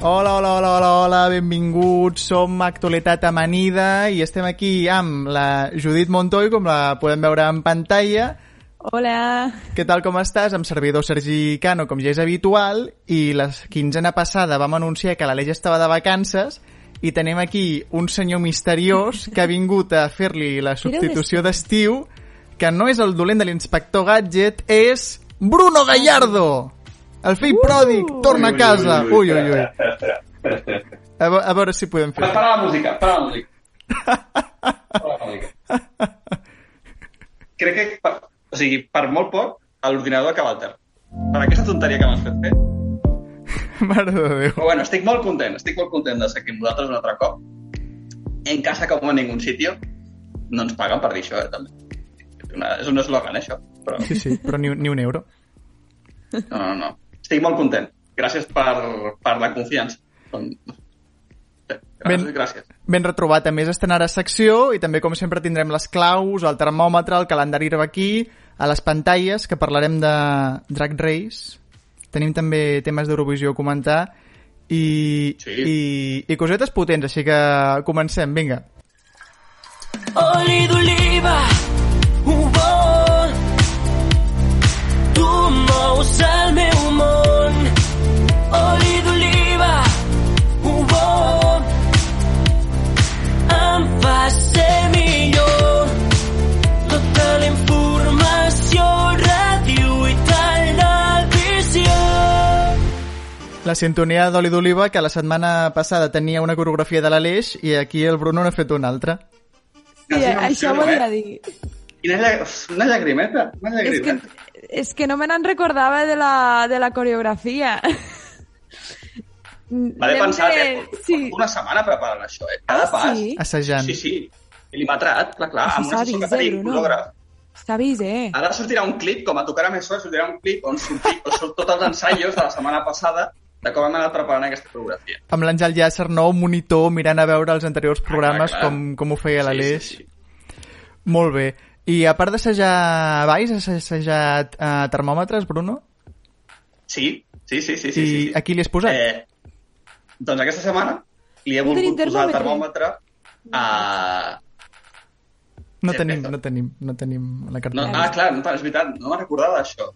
Hola, hola, hola, hola, hola, benvinguts. Som Actualitat Amanida i estem aquí amb la Judit Montoy, com la podem veure en pantalla. Hola. Què tal, com estàs? Amb servidor Sergi Cano, com ja és habitual, i la quinzena passada vam anunciar que l'Aleix estava de vacances i tenim aquí un senyor misteriós que ha vingut a fer-li la substitució d'estiu, que no és el dolent de l'inspector Gadget, és Bruno Gallardo! El fill uh! pròdig torna a casa. Ui, ui, ui. Espera, espera, espera, espera, espera. A, ve- a veure si podem fer. Para, la música, para la música. Para la música. Crec que, per, o sigui, per molt poc, l'ordinador acaba al terra. Per aquesta tonteria que m'has fet fer. Mare de Déu. Però bueno, estic molt content, estic molt content de ser aquí amb vosaltres un altre cop. En casa com en ningún sitio, no ens paguen per dir això, eh, també. Una- És un eslògan, eh, això. Però Sí, sí, però ni, ni un euro. no, no, no. Estic molt content. Gràcies per, per la confiança. Doncs, bé, Ben- gràcies, gràcies. Ben retrobat, a més estrenarà secció i també com sempre tindrem les claus, el termòmetre, el calendari aquí, a les pantalles, que parlarem de Drag Race. Tenim també temes d'Eurovisió a comentar i, Sí. i, i cosetes potents, així que comencem, vinga. Oli d'oliva, un bon. Tu mous el meu La sintonia d'Oli d'Oliva, que la setmana passada tenia una coreografia de l'Aleix i aquí el Bruno n'ha fet una altra. Sí, em això volia dir. Quina lla... una llagrimeta, una És que, llagrimeta. és que no me n'en recordava de la, de la coreografia. Va de pensar, de- eh? Sí. Una setmana preparant això, eh? Cada Ah, pas. sí? Assajant. Sí, sí. Mil·limetrat, clar, clar, Això amb una s'ha sessió que vist, eh, tenim, Bruno? cològraf. Està vist, eh? Ara sortirà un clip, com a tocar més sort, sortirà un clip on, surti, on surt tots els ensaios de la setmana passada de com hem anat preparant aquesta coreografia. Amb l'Àngel Llàcer, nou monitor, mirant a veure els anteriors programes clar, clar. com, com ho feia l'Aleix. Sí, sí, sí. Molt bé. I a part d'assajar valls, has assajat uh, termòmetres, Bruno? Sí, sí, sí, sí, sí. I sí, sí. a qui li has posat? Eh, doncs aquesta setmana li he No volgut posar el termòmetre. termòmetre a... no sí, tenim, Bezos. no tenim, no tenim la No, cartera. ah, clar, no, és veritat, no me'n recordava d'això.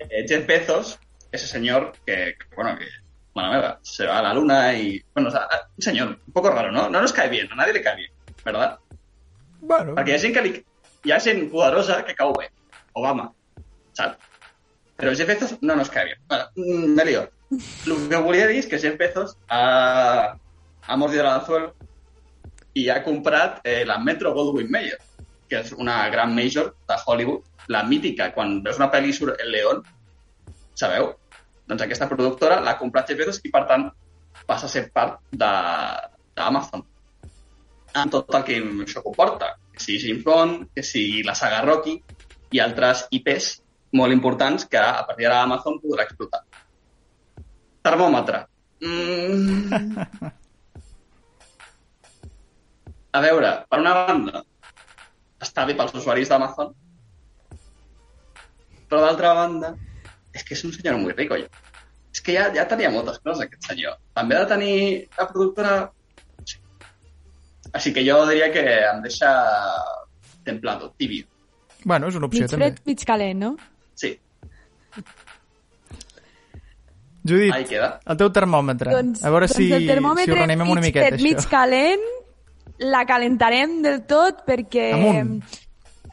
Eh, Jeff Bezos, ese señor que, que, bueno, que, bueno, se va a la luna y, bueno, o sea, un señor un poco raro, ¿no? No nos cae bien, a nadie le cae bien, ¿verdad? Bueno, Perquè hi ha gent que li... Hi ha gent poderosa que cau bé. Obama, saps? Però Jeff Bezos no nos cae bien. Bueno, mm, me lío. El que volia dir és que Jeff Bezos ha, ha mordido el anzuelo i ha comprat eh, la Metro Goldwyn Mayer, que és una gran major de Hollywood, la mítica, quan veus una pel·li surt el León, sabeu? Doncs aquesta productora l'ha comprat Jeff Bezos i, per tant, passa a ser part d'Amazon amb tot el que això comporta, que sigui James Bond, que sigui la saga Rocky i altres IPs molt importants que a partir d'ara Amazon podrà explotar. Termòmetre. Mm. A veure, per una banda, està bé pels usuaris d'Amazon, però d'altra banda, és que és un senyor molt rico. Ja. És que ja, ja tenia moltes coses, aquest senyor. També ha de tenir la productora així que jo diria que em deixa templado, tibio. bueno, és una opció Mig també. fred, mig calent, no? Sí, Judit, ahí queda. el teu termòmetre. Doncs, a veure doncs si, el si ho renem una mig miqueta, fred, mig això. calent, la calentarem del tot perquè... Amunt.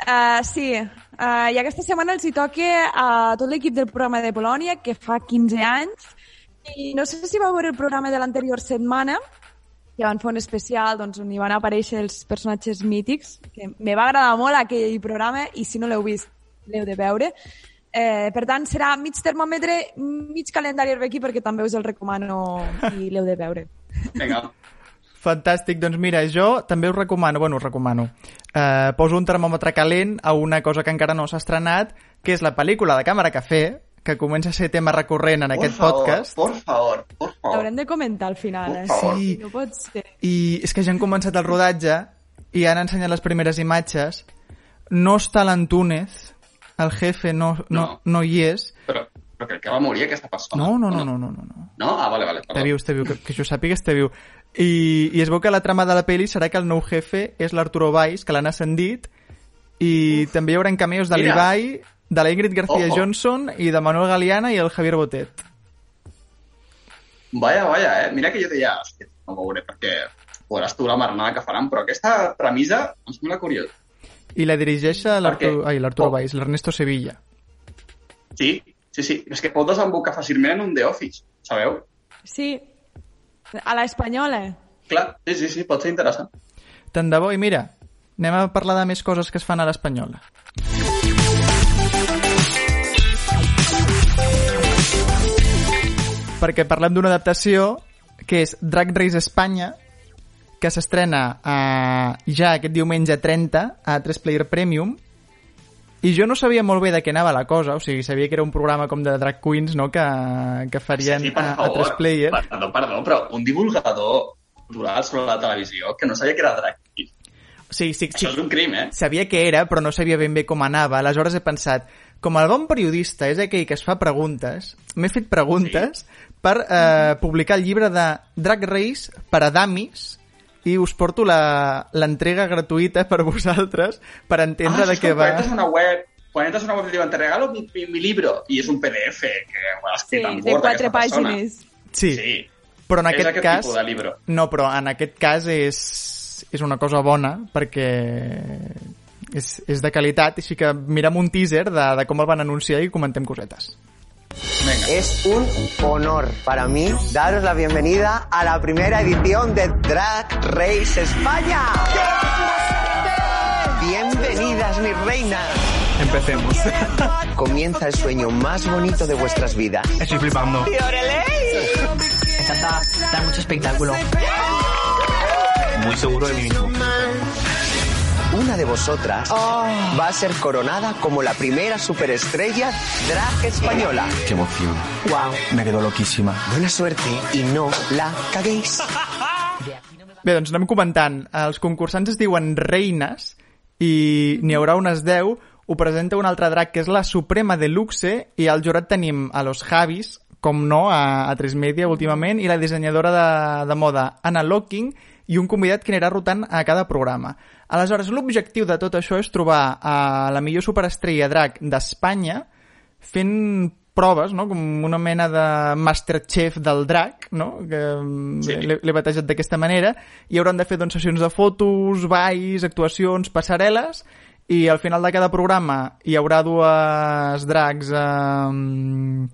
Uh, sí, uh, i aquesta setmana els hi toca a tot l'equip del programa de Polònia, que fa 15 anys, i no sé si va veure el programa de l'anterior setmana, que van fer un especial doncs, on hi van aparèixer els personatges mítics, que me va agradar molt aquell programa, i si no l'heu vist, l'heu de veure. Eh, per tant, serà mig termòmetre, mig calendari aquí, perquè també us el recomano i l'heu de veure. Vinga, Fantàstic, doncs mira, jo també us recomano, bueno, us recomano, eh, poso un termòmetre calent a una cosa que encara no s'ha estrenat, que és la pel·lícula de Càmera Cafè, que comença a ser tema recurrent en por aquest favor, podcast. por favor, por favor. L'haurem de comentar al final, eh? Sí. No pot ser. I és que ja han començat el rodatge i han ensenyat les primeres imatges. No està l'Antúnez, el jefe no, no, no. No. hi és. Però, però crec que va morir aquesta persona. No, no, ¿o no, no, no, no. no. No? Ah, vale, vale. Perdó. viu, està viu, que, que jo sàpiga està viu. I, I es veu que la trama de la peli serà que el nou jefe és l'Arturo Valls, que l'han ascendit, i també hi haurà cameos de l'Ibai, de la Ingrid García Ojo. Johnson i de Manuel Galeana i el Javier Botet. Vaya, vaya, eh? Mira que jo deia, hòstia, no ho veuré perquè veuràs tu la marnada que faran, però aquesta premissa em sembla curiós. I la dirigeix l'Arturo Oh. Valls, l'Ernesto Sevilla. Sí, sí, sí. És que pot desembocar fàcilment en un The Office, sabeu? Sí, a l'espanyola. Clar, sí, sí, sí, pot ser interessant. Tant de bo, i mira, anem a parlar de més coses que es fan a l'espanyola. Perquè parlem d'una adaptació que és Drag Race Espanya, que s'estrena eh, ja aquest diumenge 30 a 3 Player Premium, i jo no sabia molt bé de què anava la cosa, o sigui, sabia que era un programa com de drag queens, no?, que, que farien sí, per a, a favor. 3 Player. Perdó, perdó, però un divulgador cultural sobre la televisió que no sabia que era drag queen. Sí, sí, sí. Això és un crim, eh? sabia què era, però no sabia ben bé com anava. Aleshores he pensat, com el bon periodista és aquell que es fa preguntes, m'he fet preguntes sí. per eh, publicar el llibre de Drag Race per a damis i us porto la- l'entrega gratuïta per vosaltres per entendre ah, de és què va. Quan entres a una web, quan entres una web i diuen, te regalo mi, mi, mi libro, i és un PDF que ho ha Sí, escrit en de Word quatre aquesta persona. pàgines. Sí, Sí, però en és aquest aquest cas... tipus de llibre. No, però en aquest cas és, és una cosa bona perquè és, és de qualitat, així que mirem un teaser de, de com el van anunciar i comentem cosetes. Venga. Es un honor para mí daros la bienvenida a la primera edición de Drag Race España. Bienvenidas, mis reinas. Empecemos. Comienza el sueño más bonito de vuestras vidas. Estoy flipando. encanta dar mucho espectáculo. Muy seguro de mí mismo. Una de vosotras va a ser coronada como la primera superestrella drag española. Qué emoción. Wow. Me quedo loquísima. Buena suerte y no la caguéis. Bé, doncs anem comentant. Els concursants es diuen reines i n'hi haurà unes 10. Ho presenta un altre drac que és la Suprema de Luxe i al jurat tenim a los Javis, com no, a, a 3 Media últimament, i la dissenyadora de, de moda Anna Locking i un convidat que anirà rotant a cada programa. Aleshores, l'objectiu de tot això és trobar a la millor superestrella drac d'Espanya fent proves, no? com una mena de Masterchef del drac, no? que Sí. sí. l'he l'he batejat d'aquesta manera, i hauran de fer doncs, sessions de fotos, balls, actuacions, passarel·les, i al final de cada programa hi haurà dues dracs eh,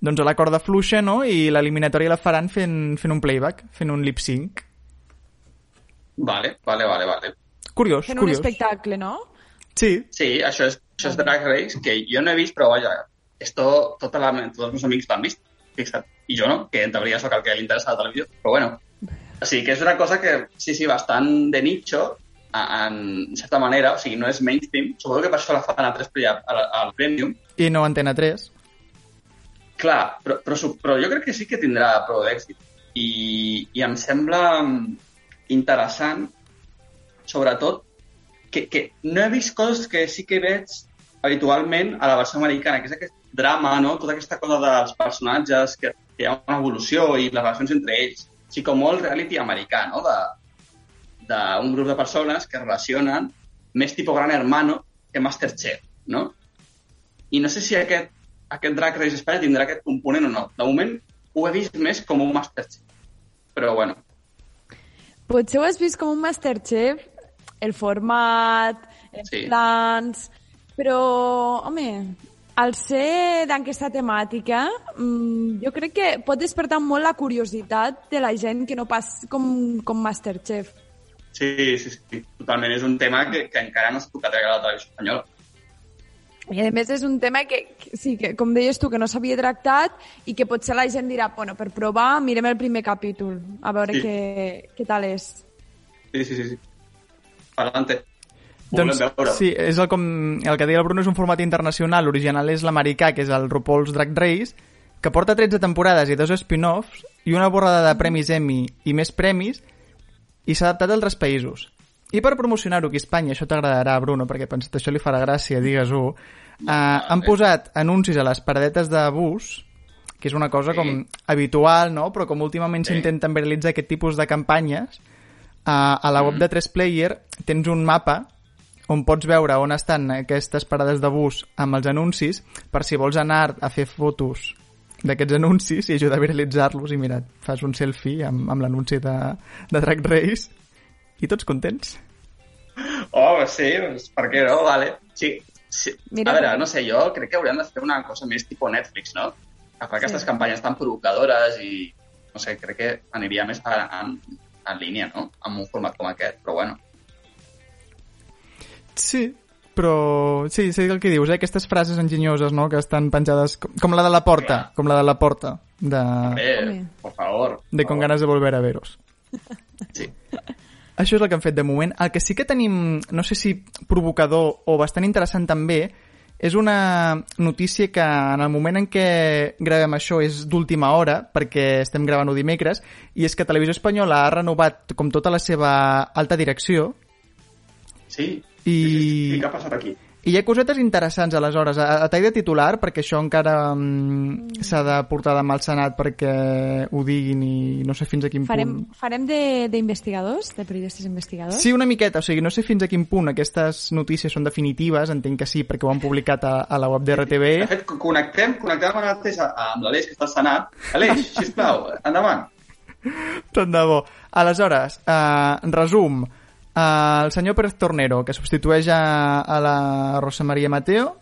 doncs a la corda fluixa, no? i l'eliminatòria la faran fent, fent un playback, fent un lip-sync. Vale, vale, vale, vale. Curiós, Fent un espectacle, no? Sí, Sí, això és, això és Drag Race, que jo no he vist, però vaja, esto, tota la, tots els meus amics l'han vist, fixa't. I jo no, que en teoria sóc el que li interessa la televisió, però bueno. O sigui, que és una cosa que, sí, sí, bastant de nicho, en certa manera, o sigui, no és mainstream, suposo que per això la fan a 3 al, Premium, i no Antena 3. Clar, però, però, però jo crec que sí que tindrà prou d'èxit. I, I em sembla interessant, sobretot, que, que no he vist coses que sí que veig habitualment a la versió americana, que és aquest drama, no? tota aquesta cosa dels personatges, que, que hi ha una evolució i les relacions entre ells. O sigui, com molt reality americà, no? D'un grup de persones que es relacionen més tipus Gran Hermano que Masterchef, no? I no sé si aquest, aquest Drag Race Espanya tindrà aquest component o no. De moment ho he vist més com un Masterchef. Però bueno, Potser ho has vist com un Masterchef, el format, els Sí. plans, però, home, al ser d'aquesta temàtica, mm, jo crec que pot despertar molt la curiositat de la gent que no pas com, com Masterchef. sí, sí, sí, totalment. És un tema que, que encara no s'ha tocat a la televisió espanyola. I a més és un tema que, que sí, que com deies tu, que no s'havia tractat i que potser la gent dirà, bueno, per provar mirem el primer capítol, a veure Sí. què, què tal és. Sí, sí, sí. sí. Adelante. Doncs, sí, és el, com, el que deia el Bruno, és un format internacional, l'original és l'americà, que és el RuPaul's Drag Race, que porta 13 temporades i dos spin-offs, i una borrada de premis Emmy i més premis, i s'ha adaptat a altres països. I per promocionar-ho aquí a Espanya, això t'agradarà, Bruno, perquè he pensat això li farà gràcia, digues-ho, eh, han posat anuncis a les paradetes de bus que és una cosa Sí. com habitual, no? però com últimament Sí. s'intenten realitzar aquest tipus de campanyes, a, a la web de 3Player tens un mapa on pots veure on estan aquestes parades de bus amb els anuncis per si vols anar a fer fotos d'aquests anuncis i ajudar a viralitzar-los i mira, fas un selfie amb, amb l'anunci de, de Drag Race i tots contents. Oh, sí, doncs, per què no? Vale. Sí, sí. Mira, a veure, no sé, jo crec que hauríem de fer una cosa més tipus Netflix, no? Que fa aquestes Sí. campanyes tan provocadores i, no sé, crec que aniria més a, en, en línia, no? Amb un format com aquest, però bueno. Sí, però sí, sé el que dius, eh? aquestes frases enginyoses no? que estan penjades, com, com la de la porta, Clar. com la de la porta, de, Bé, Home. por favor. de con ganas de volver a veros. Sí. Això és el que hem fet de moment. El que sí que tenim, no sé si provocador o bastant interessant també, és una notícia que en el moment en què gravem això és d'última hora, perquè estem gravant-ho dimecres, i és que Televisió Espanyola ha renovat com tota la seva alta direcció, Sí. I- sí. Què ha passat aquí? I hi ha cosetes interessants, aleshores. A, a tall de titular, perquè això encara mm, s'ha de portar demà al Senat perquè ho diguin i no sé fins a quin Farem, punt... farem de- d'investigadors, de, periodistes investigadors? Sí, una miqueta, o sigui, no sé fins a quin punt aquestes notícies són definitives, entenc que sí, perquè ho han publicat a, a la web de De RTV. fet, connectem, connectem ara mateix a- amb l'Aleix, que està al Senat. Aleix, sisplau, endavant. Tant de bo. Aleshores, eh, resum, eh, el senyor Pérez Tornero, que substitueix a, a la Rosa Maria Mateo,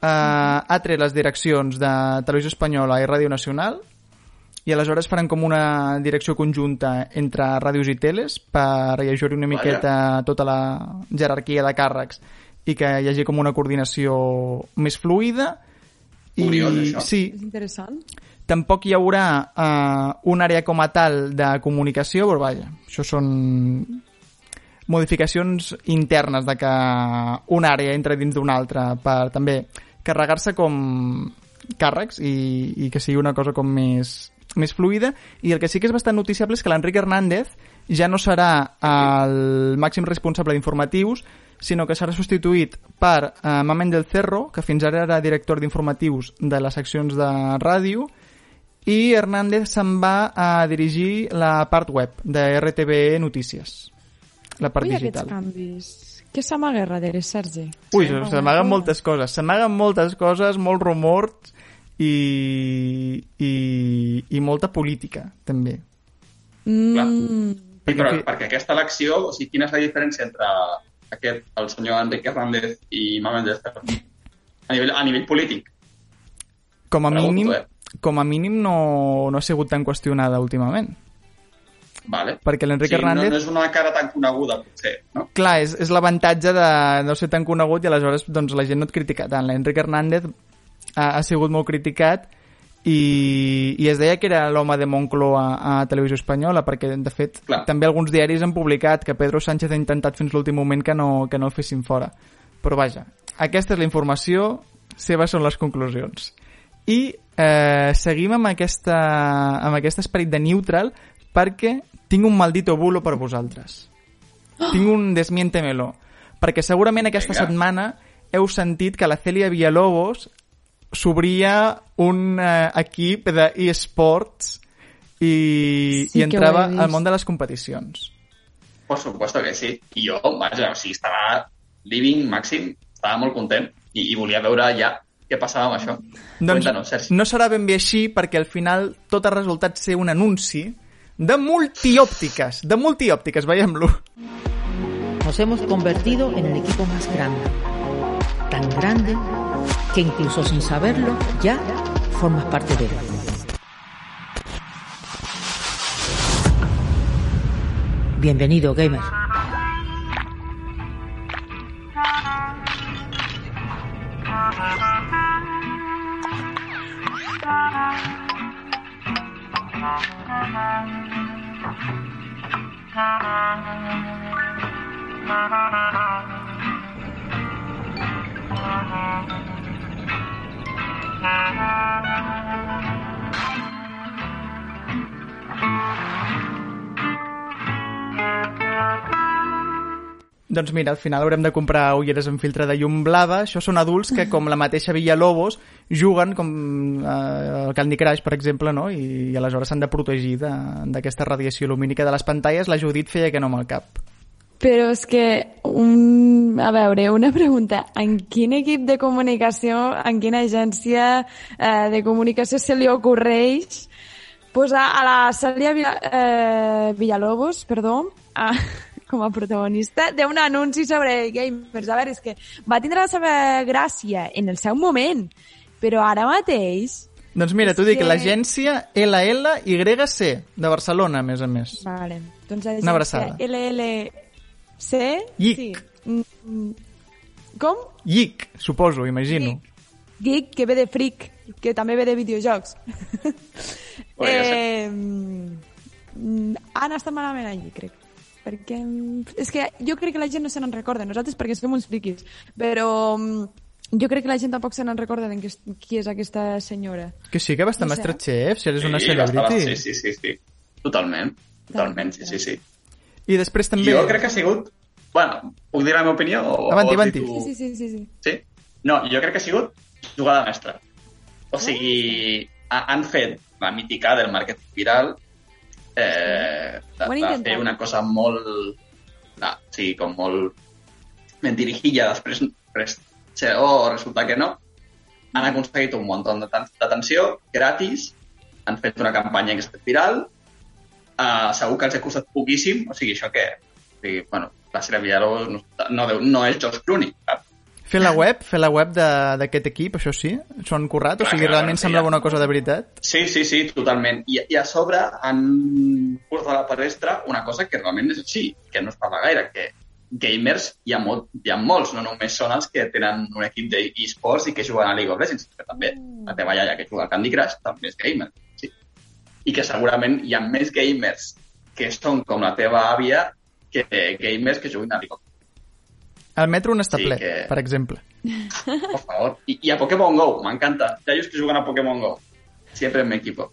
eh, ha tret les direccions de Televisió Espanyola i Ràdio Nacional i aleshores faran com una direcció conjunta entre ràdios i teles per ajudar una miqueta tota la jerarquia de càrrecs i que hi hagi com una coordinació més fluida i Curiós, això. sí, És interessant. Tampoc hi haurà eh, una àrea com a tal de comunicació, però vaja, això són modificacions internes de que una àrea entra dins d'una altra per també carregar-se com càrrecs i, i que sigui una cosa com més, més fluida. I el que sí que és bastant noticiable és que l'Enric Hernández ja no serà el màxim responsable d'informatius sinó que serà substituït per eh, Mamen del Cerro, que fins ara era director d'informatius de les seccions de ràdio, i Hernández se'n va a dirigir la part web de RTV Notícies, la part Ui, aquests digital. canvis. Què s'amaga darrere, Sergi? Ui, Sí, s'amaguen moltes coses, s'amaguen moltes coses, molts rumors i, i, i molta política, també. Mm, Sí, però Perquè- perquè aquesta elecció, o sigui, quina és la diferència entre aquest, el senyor Enrique Hernández i Manuel del Cerro? A nivell, a nivell polític. Com a Pregunto, mínim, eh? com a mínim no, no ha sigut tan qüestionada últimament. Vale. Perquè l'Enric sí, Hernández... No, no és una cara tan coneguda, potser, no? Clar, és, és l'avantatge de no ser tan conegut i aleshores doncs, la gent no et critica tant. L'Enric Hernández ha, ha sigut molt criticat i, i es deia que era l'home de Moncloa a Televisió Espanyola perquè, de fet, Clar. també alguns diaris han publicat que Pedro Sánchez ha intentat fins l'últim moment que no, que no el fessin fora. Però vaja, aquesta és la informació, seves són les conclusions. I eh, seguim amb, aquesta, amb aquest esperit de neutral perquè tinc un maldito bulo per vosaltres. Tinc un desmiéntemelo. Perquè segurament aquesta Vinga. setmana heu sentit que la Celia Villalobos s'obria un eh, equip de eSports i, Sí i entrava al món de les competicions. Por supuesto que sí. I jo, vaja, o sigui, estava living màxim, estava molt content i, i volia veure ja què passava amb això. Doncs Cuéntanos, Sergi. no serà ben bé així perquè al final tot ha resultat ser un anunci de multiòptiques, de multiòptiques, veiem-lo. Nos hemos convertido en el equipo más grande. Tan grande que incluso sin saberlo ya formas parte de él. Bienvenido, gamer. Mira, al final haurem de comprar ulleres amb filtre de llum blava. Això són adults que, com la mateixa Villalobos, juguen com eh, el Candy Crush, per exemple, no? I, i aleshores s'han de protegir d'aquesta radiació lumínica de les pantalles. La Judit feia que no amb el cap. Però és que, un... a veure, una pregunta. En quin equip de comunicació, en quina agència eh, de comunicació se li ocorreix posar a la Cèlia Villa, eh, Villalobos, perdó, a, com a protagonista d'un anunci sobre gamers. A veure, és que va tindre la seva gràcia en el seu moment, però ara mateix... Doncs mira, t'ho dic, que- l'agència LLYC, de Barcelona, a més a més. Vale, doncs Una abraçada. LLC... Llic. Sí. Mm, mm. Com? YIC, suposo, imagino. Geek, que ve de freak, que també ve de videojocs. Ser. eh, mm, han estat malament allí, crec. Perquè mm, és que jo crec que la gent no se n'en recorda, nosaltres perquè som uns friquis, però mm, jo crec que la gent tampoc se n'en recorda de qui és- aquesta senyora. Que sí que va estar No. Masterchef, si eres una Sí, bastava- celebrity. Sí, sí, sí, sí. Totalment. Totalment, sí, sí, sí. I després també... Jo crec que ha sigut... Bueno, puc dir la meva opinió? O, Avanti, o avanti. tu- Sí, sí, sí, sí. Sí? No, jo crec que ha sigut jugada mestra. O sigui, ha, han fet la mítica del màrqueting viral eh, de, de fer una cosa molt... Ah, sí, com molt mentirijilla, després, després ser, oh, resulta que no. Han aconseguit un munt d'atenció gratis, han fet una campanya que s'ha fet viral, uh, segur que els he costat poquíssim, o sigui, això què? O sigui, bueno, la Sera Villalobos no, no, deu- no és George Clooney, saps? Fer la web, fer la web de- d'aquest equip, això sí? Han currat? O sigui, realment semblava ja. una cosa de veritat? Sí, sí, sí, totalment. I, I a sobre han posat a la palestra una cosa que realment és així, que no es parla gaire, que gamers hi ha, molt, hi ha molts, no només són els que tenen un equip d'e-sports i que juguen a League of Legends, que també la teva iaia que juga al Candy Crush també és gamer. Sí. I que segurament hi ha més gamers que són com la teva àvia que gamers que juguen a League of Legends. El metro on està Sí, ple, que- per exemple. Por favor. Y, y a Pokémon Go, me encanta. Ya ellos que juegan a Pokémon Go. Siempre en mi equipo.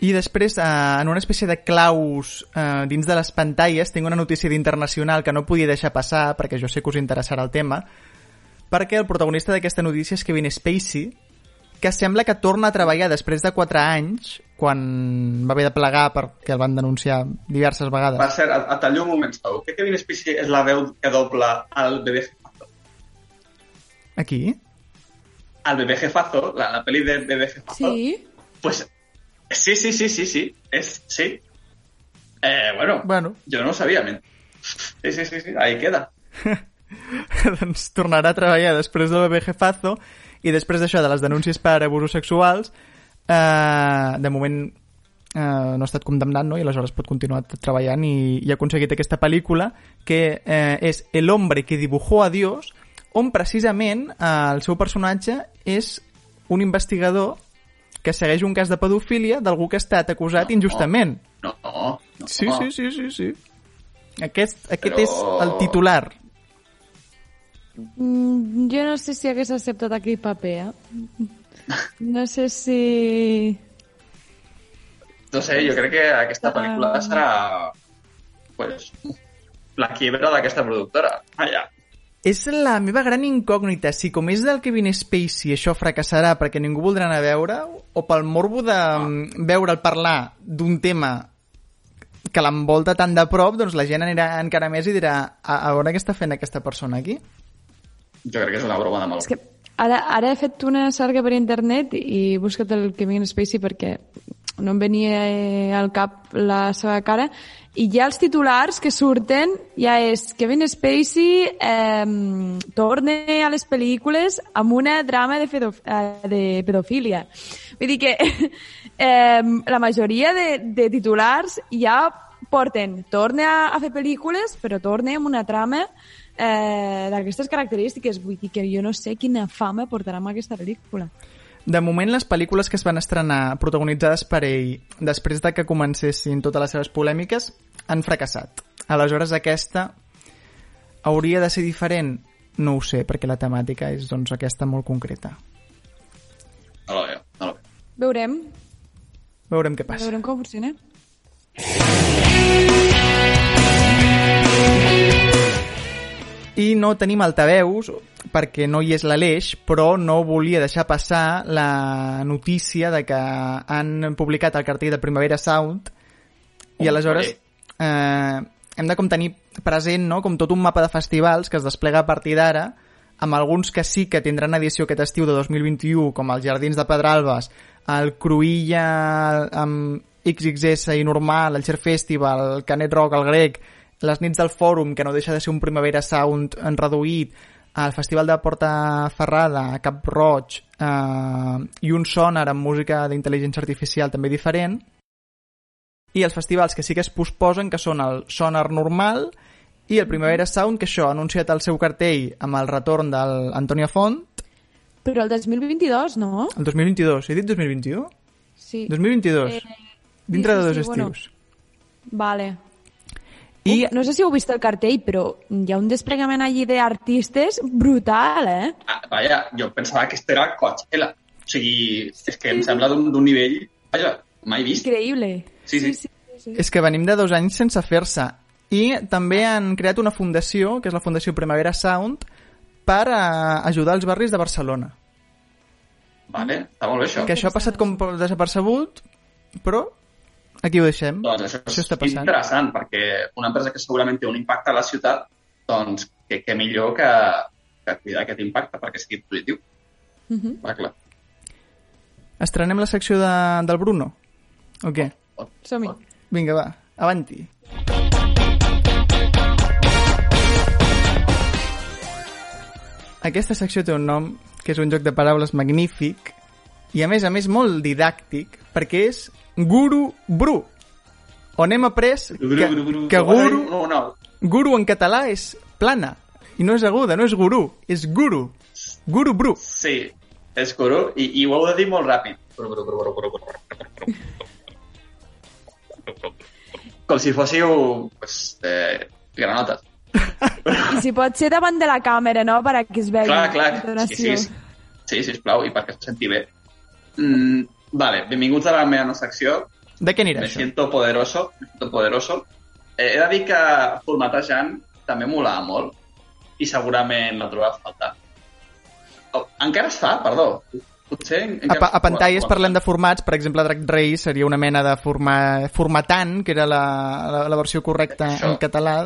I després, eh, en una espècie de claus eh, dins de les pantalles, tinc una notícia d'internacional que no podia deixar passar, perquè jo sé que us interessarà el tema, perquè el protagonista d'aquesta notícia és Kevin Spacey, que sembla que torna a treballar després de 4 anys, quan va haver de plegar perquè el van denunciar diverses Va vegades. ser, a, a tallar un moment, sabeu que Kevin Spacey és la veu que dobla al bebé jefazo? Aquí? Al bebé jefazo, la, la peli de bebé jefazo. Sí? Pues sí, sí, sí, sí, sí. Es, sí. Eh, bueno, Bueno, yo no lo sabía. men. Sí, sí, sí, sí, ahí queda. doncs tornarà a treballar després del bebé jefazo i després d'això de les denúncies per abusos sexuals eh, de moment eh, no ha estat condemnat no? i aleshores pot continuar treballant i, i ha aconseguit aquesta pel·lícula que eh, és El hombre que dibujó a Dios on precisament eh, el seu personatge és un investigador que segueix un cas de pedofília d'algú que ha estat acusat No. injustament. No, no. no. Sí, sí, sí, sí, sí. Aquest, aquest Però- és el titular. Mm, jo no sé si hagués acceptat aquell paper, eh? No sé si... No sé, jo crec que aquesta Ah. pel·lícula serà pues, la quiebra d'aquesta productora. Allà. És la meva gran incògnita, si com és del Kevin Spacey això fracassarà perquè ningú voldrà anar a veure o pel morbo de mm, veure'l parlar d'un tema que l'envolta tan de prop, doncs la gent anirà encara més i dirà a, a veure què està fent aquesta persona aquí. Jo crec que és una broma de mal És que ara, ara he fet una cerca per internet i buscat el Kevin Spacey perquè no em venia eh, al cap la seva cara i ja els titulars que surten ja és Kevin Spacey eh, torna a les pel·lícules amb una drama de, fedof eh, de pedofília. Vull dir que eh, la majoria de, de titulars ja porten torna a, a fer pel·lícules però torna amb una trama eh, d'aquestes característiques. Vull dir que jo no sé quina fama portarà amb aquesta pel·lícula. De moment, les pel·lícules que es van estrenar protagonitzades per ell després de que comencessin totes les seves polèmiques han fracassat. Aleshores, aquesta hauria de ser diferent? No ho sé, perquè la temàtica és doncs, aquesta molt concreta. No no lo veo. Veurem, Veurem què passa. veurem com funciona. I no tenim altaveus perquè no hi és l'Aleix, però no volia deixar passar la notícia de que han publicat el cartell de Primavera Sound i aleshores eh, hem de com tenir present no? com tot un mapa de festivals que es desplega a partir d'ara amb alguns que sí que tindran edició aquest estiu de 2021, com els Jardins de Pedralbes, el Cruïlla amb XXS i normal, el Cher Festival, el Canet Rock, el Grec, les nits del Fòrum, que no deixa de ser un Primavera Sound en reduït, el Festival de Porta Ferrada, Cap Roig, eh, i un sonar amb música d'intel·ligència artificial també diferent, i els festivals que sí que es posposen, que són el sonar normal i el Primavera Sound, que això ha anunciat el seu cartell amb el retorn del Antonio Font, Però el 2022, no? el 2022. He dit 2021? Sí. 2022. Eh, dintre sí, de sí, dos sí, bueno. estius. Vale. I no sé si heu vist el cartell, però hi ha un desplegament allí d'artistes brutal, eh? Ah, vaja, jo pensava que esto era Coachella. O sigui, és que em sembla d'un d'un nivell... Vaja, mai vist. Increïble. Sí, sí. sí, sí, sí. és que venim de dos anys sense fer-se. I també han creat una fundació, que és la Fundació Primavera Sound, per eh, ajudar els barris de Barcelona. Vale, està molt bé això. Que això ha passat com per desapercebut, però aquí ho deixem. Doncs això, Això està és passant. interessant, perquè una empresa que segurament té un impacte a la ciutat, doncs que, que millor que, que cuidar aquest impacte perquè sigui positiu. Mhm. Va, clar. Estrenem la secció de, del Bruno? O què? Som-hi. Vinga, va, avanti. Aquesta secció té un nom que és un joc de paraules magnífic i a més a més molt didàctic perquè és Guru Bru on hem après que, que guru, guru en català és plana i no és aguda, no és guru, és guru Guru Bru Sí, és guru i, i ho heu de dir molt ràpid. Com si fóssiu pues, eh, granotes. I si pot ser davant de la càmera, no?, perquè es vegi Clar, clar. la Sí, sí, sí, sisplau, i perquè es senti bé. Mm, vale, benvinguts a la meva nova secció. De què anirà Me això? siento poderoso, me siento poderoso. Eh, he de dir que formatejant també molava molt i segurament la trobava a faltar. Oh, encara es fa, perdó. Potser... A, encara- a pantalles parlem de formats, per exemple, Drag Race seria una mena de forma... formatant, que era la, la, la versió correcta Això. en català.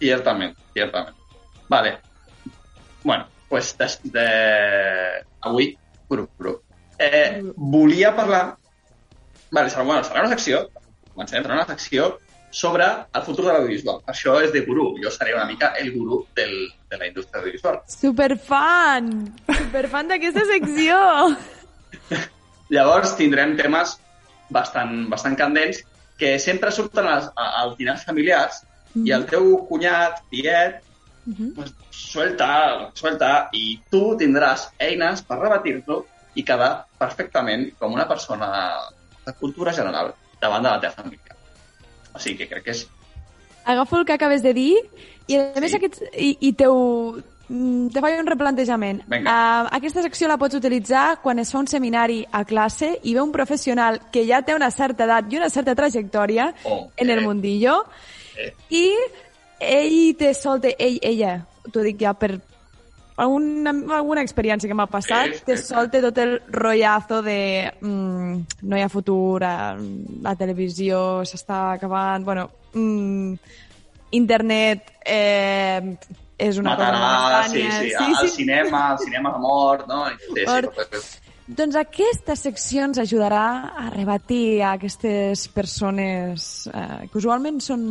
Ciertament, ciertament. Vale. Bueno, pues des, de... avui, puro, puro. Eh, volia parlar... Vale, serà, bueno, serà una secció, comencem, serà una secció sobre el futur de l'audiovisual. Això és de gurú. Jo seré una mica el gurú del, de la indústria audiovisual. Superfan! Superfan d'aquesta secció! Llavors tindrem temes bastant, bastant candents que sempre surten als, als dinars familiars i el teu cunyat, tiet, pues, suelta, suelta, i tu tindràs eines per rebatir-lo i quedar perfectament com una persona de cultura general davant de la teva família. O sigui que crec que és... Agafo el que acabes de dir i, a més, Sí. aquest, i, i teu, mm, te faig un replantejament. Uh, aquesta secció la pots utilitzar quan es fa un seminari a classe i ve un professional que ja té una certa edat i una certa trajectòria Oh, en el eh. mundillo Eh. i ell te solta, ell, ella, t'ho dic ja per alguna, alguna experiència que m'ha passat, Sí, sí, te sí. solta tot el rotllazo de mm, no hi ha futur, la televisió s'està acabant, bueno, mm, internet eh, és una Matarà, cosa sí, momentània. sí, al cinema, al cinema de mort, no? Sí, sí, Doncs aquesta secció ens ajudarà a rebatir a aquestes persones eh, que usualment són,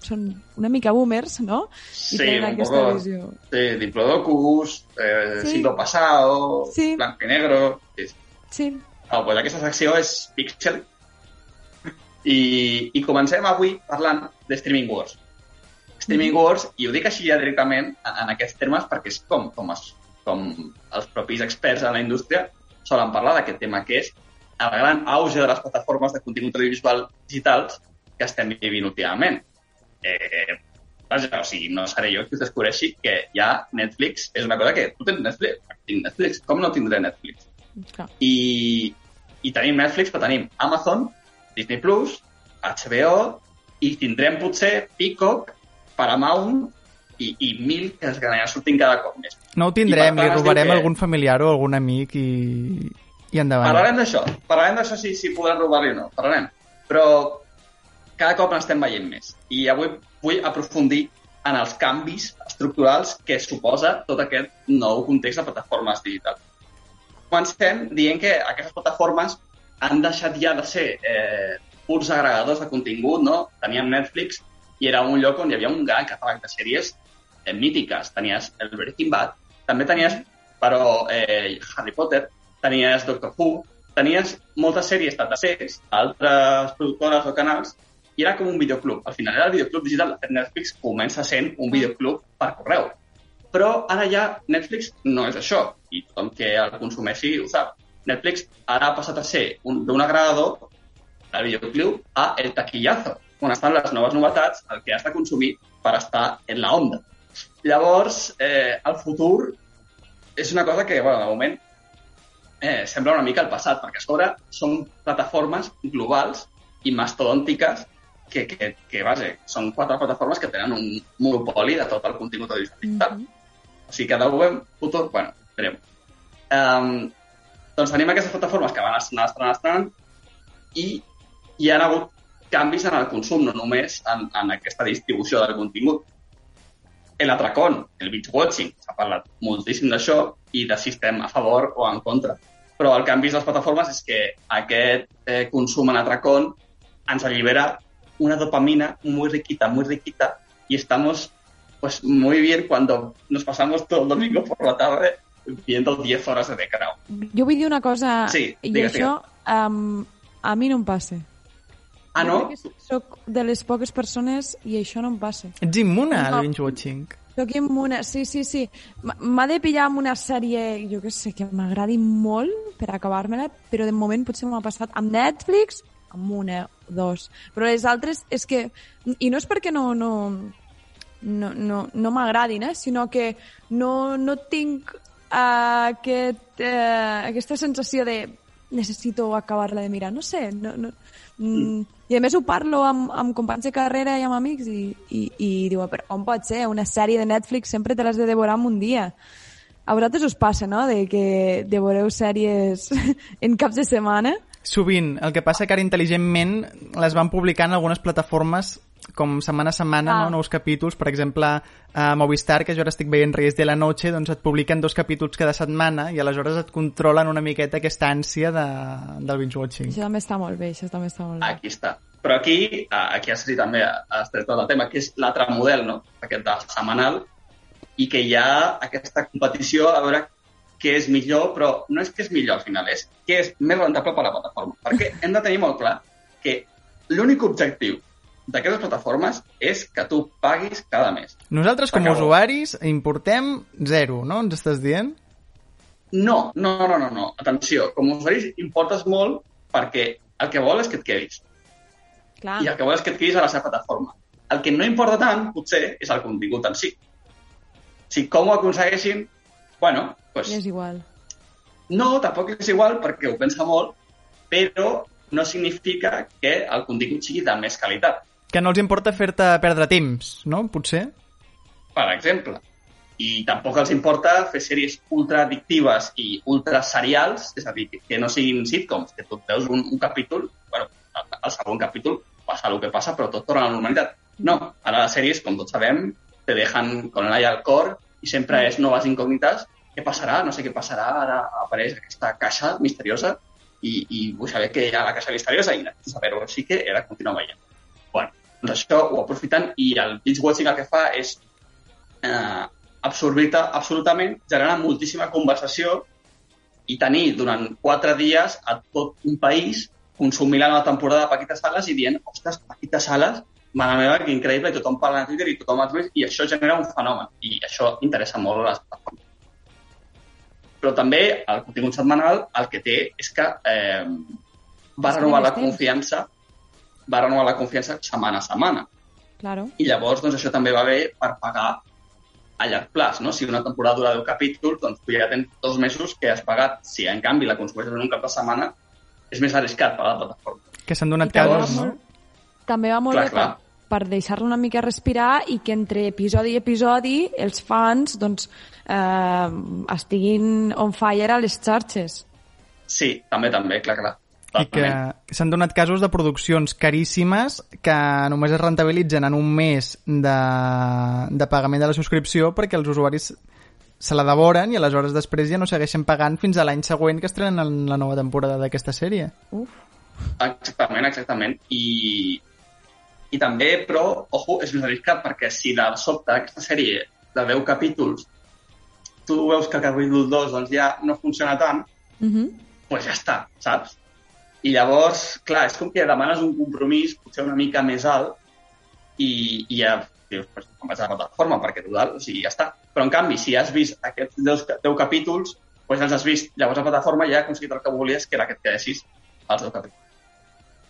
són una mica boomers, no? I Sí, tenen un aquesta poco. visió. Sí, Diplodocus, eh, Sí. Siglo Pasado, Sí. Blanco y Negro... Sí, sí. Ah, pues aquesta secció és Pixel. I, I comencem avui parlant de Streaming Wars. Streaming Wars, i ho dic així ja directament en, en aquests termes perquè és com, com, es, com els propis experts en la indústria solen parlar d'aquest tema, que és el gran auge de les plataformes de contingut audiovisual digitals que estem vivint últimament. Eh, vaja, o sigui, no seré jo qui us descobreixi que ja Netflix és una cosa que tu tens Netflix, tinc Netflix, com no tindré Netflix? Clar. I, i tenim Netflix, però tenim Amazon, Disney+, Plus, HBO, i tindrem potser Peacock, Paramount i, i mil que es aniran sortint cada cop més. No ho tindrem, li robarem que- algun familiar o algun amic i, i endavant. Parlarem d'això, parlarem d'això si, si podran robar-li o no, parlarem. Però cada cop n'estem veient més. I avui vull aprofundir en els canvis estructurals que suposa tot aquest nou context de plataformes digitals. Comencem dient que aquestes plataformes han deixat ja de ser eh, purs agregadors de contingut, no? Teníem Netflix i era un lloc on hi havia un gran catàleg de sèries eh, mítiques. Tenies el Breaking Bad, també tenies, però, eh, Harry Potter, tenies Doctor Who, tenies moltes sèries sèries, altres productores o canals, i era com un videoclub. Al final era el videoclub digital. Netflix comença sent un videoclub per correu. Però ara ja Netflix no és això, i tothom que el consumeixi ho sap. Netflix ara ha passat a ser un, d'un agregador del videoclub a el taquillazo, on estan les noves novetats, el que has de consumir per estar en la onda. Llavors, eh, el futur és una cosa que, bueno, de moment, eh, sembla una mica el passat, perquè a sobre són plataformes globals i mastodòntiques que, que, que vaja, són quatre plataformes que tenen un monopoli de tot el contingut audiovisual digital. Mhm. O sigui que de moment, futur, bueno, verem. Um, doncs tenim aquestes plataformes que van estrenant, estrenant, estrenant i hi ha hagut canvis en el consum, no només en, en aquesta distribució del contingut. El atracón, el binge-watching, s'ha parlat moltíssim d'això i de si estem a favor o en contra. Però el canvi de les plataformes és que aquest eh, consum en atracón ens allibera una dopamina muy riquita, muy riquita y estamos pues muy bien cuando nos pasamos todo el domingo por la tarde viendo 10 horas de The Crown. Jo vull dir una cosa, Sí, i digues, això um, a mi no em passa. Ah, no? Soc de les poques persones i això no em passa. Ets immune al No. binge-watching. Soc immune, sí, sí, sí. M'ha de pillar amb una sèrie, jo que sé, que m'agradi molt per acabar-me-la, però de moment potser m'ha passat amb Netflix, amb una, dos. Però les altres és que... I no és perquè no, no, no, no, no m'agradin, eh? sinó que no, no tinc uh, aquest, uh, aquesta sensació de necessito acabar-la de mirar. No sé, no, no, mm. I a més ho parlo amb, amb companys de carrera i amb amics i, i, i diuen, però com pot ser? Una sèrie de Netflix sempre te l'has de devorar en un dia. A vosaltres us passa, no?, de que devoreu sèries en caps de setmana? Sovint. El que passa que ara intel·ligentment les van publicant algunes plataformes com setmana a setmana, Ah. no? nous capítols. Per exemple, a Movistar, que jo ara estic veient Reyes de la Noche, doncs et publiquen dos capítols cada setmana i aleshores et controlen una miqueta aquesta ànsia de, del binge-watching. Això també està molt bé, això també està molt bé. Aquí està. Però aquí, aquí has dit també, has tret tot el tema, que és l'altre model, no? Aquest de setmanal, i que hi ha aquesta competició a veure què és millor, però no és que és millor al final, és què és més rentable per a la plataforma. Perquè hem de tenir molt clar que l'únic objectiu d'aquestes plataformes és que tu paguis cada mes. Nosaltres, com a usuaris, importem zero, no? Ens estàs dient? No, no, no, no, no. Atenció, com a usuaris importes molt perquè el que vol és que et quedis. Clar, i el que vol és que et quedis a la seva plataforma. El que no importa tant, potser, és el contingut en si. Si com ho aconsegueixin, bueno, pues, i és igual. no, tampoc és igual perquè ho pensa molt, però no significa que el contingut sigui de més qualitat. Que no els importa fer-te perdre temps, no? Potser? per exemple. I tampoc els importa fer sèries ultra addictives i ultra serials, és a dir, que- no siguin sitcoms, que tu veus un, un capítol, bueno, al, segon capítol passa el que passa, però tot torna a la normalitat. No, ara les sèries, com tots sabem, te dejan con el aire al cor i sempre és noves incògnites. Què passarà? No sé què passarà. Ara apareix aquesta caixa misteriosa i, i vull saber què hi ha a la caixa misteriosa i saber-ho, així que de continuar veient. Bueno, doncs això ho aprofiten i el binge-watching el que fa és eh, absorbir-te absolutament, generar moltíssima conversació i tenir durant quatre dies a tot un país consumint la temporada a Paquita Sales i dient, ostres, Paquita Sales, mare meva, que increïble, i tothom parla a Twitter i tothom a Twitter, i això genera un fenomen, i això interessa molt a les plataformes. Però també el contingut setmanal el que té és que eh, va renovar la confiança va renovar la confiança setmana a setmana. Claro. I llavors doncs, això també va bé per pagar a llarg plaç. No? Si una temporada dura 10 capítols, doncs tu ja tens dos mesos que has pagat. Si en canvi la consumeixes en un cap de setmana, és més arriscat pagar la plataforma. Que s'han donat casos, va no? molt- També va molt Clar, bé clar. Per, per deixar-lo una mica respirar i que entre episodi i episodi els fans doncs, eh, estiguin on fire a les xarxes. Sí, també, també, clar, clar. I que s'han donat casos de produccions caríssimes que només es rentabilitzen en un mes de, de pagament de la subscripció perquè els usuaris se la devoren i aleshores després ja no segueixen pagant fins a l'any següent que estrenen la nova temporada d'aquesta sèrie. Uf. Exactament, exactament. I, i també, però, ojo, és més arriscat perquè si de sobte aquesta sèrie de 10 capítols tu veus que el capítol 2 doncs, ja no funciona tant, Uh -huh. doncs ja està, saps? I llavors, clar, és com que demanes un compromís potser una mica més alt i, i ja dius, pues, em vaig a la plataforma perquè total, o sigui, ja està. Però en canvi, si has vist aquests 10, 10 capítols, doncs els has vist, llavors la plataforma ja ha aconseguit el que volies, que era que et quedessis els 10 capítols.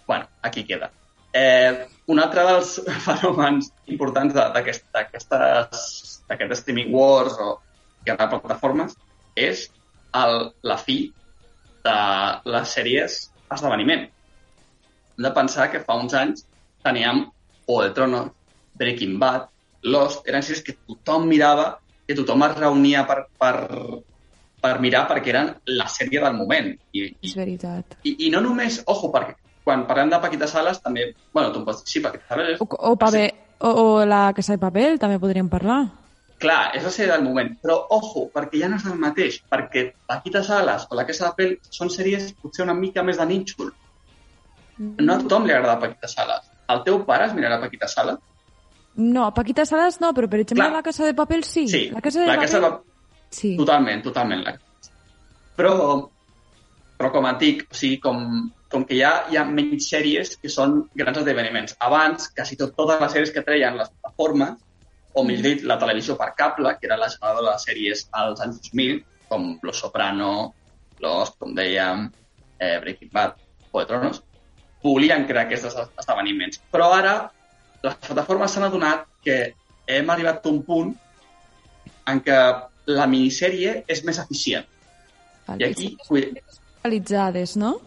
bueno, aquí queda. Eh, un altre dels fenòmens importants d'aquest- streaming wars o que plataformes és el, la fi de les sèries esdeveniment. Hem de pensar que fa uns anys teníem O de Tronos, Breaking Bad, Lost, eren sèries que tothom mirava, que tothom es reunia per, per, per mirar perquè eren la sèrie del moment. I, i, És veritat. i, i no només, ojo, perquè quan parlem de Paquita Sales també, bueno, tu em pots dir, sí, Paquita Sales O, o, paper, o, o la Casa de Papel, també podríem parlar. Clar, és la sèrie del moment, però ojo, perquè ja no és el mateix, perquè Paquita Salas o la Casa de Papel són sèries potser una mica més de nínxol. No a tothom li agrada Paquita Salas. El teu pare es mirarà Paquita Salas? No, Paquita Salas no, però per exemple Clar. la Casa de Papel sí. Sí, La Casa de la Papel... Casa de Sí. Totalment, totalment. Però, però com dic, o sigui, com, com que hi ha, hi ha menys sèries que són grans esdeveniments. Abans, quasi tot, totes les sèries que treien les plataformes, o millor dit, la televisió per cable, que era la generadora de les sèries als anys 2000, com Los Soprano, Lost, com dèiem, eh, Breaking Bad, o de Tronos, volien crear aquests es- esdeveniments. Però ara les plataformes s'han adonat que hem arribat a un punt en què la minissèrie és més eficient. I aquí, Especialitzades, no?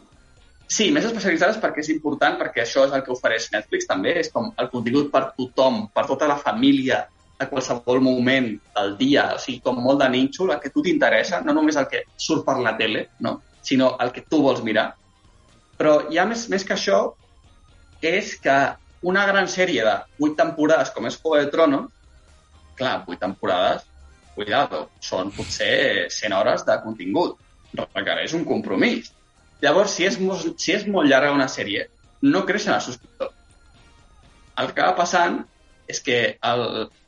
sí, més especialitzades perquè és important, perquè això és el que ofereix Netflix també, és com el contingut per tothom, per tota la família, a qualsevol moment del dia, o sigui, com molt de nínxol, el que tu t'interessa, no només el que surt per la tele, no? sinó el que tu vols mirar. Però ha més, més que això, és que una gran sèrie de vuit temporades, com és Juego de Tronos, clar, vuit temporades, cuidado, són potser 100 hores de contingut. Requereix un compromís. Llavors, si és, molt, si és molt llarga una sèrie, no creixen els subscriptors. El que va passant és que, el,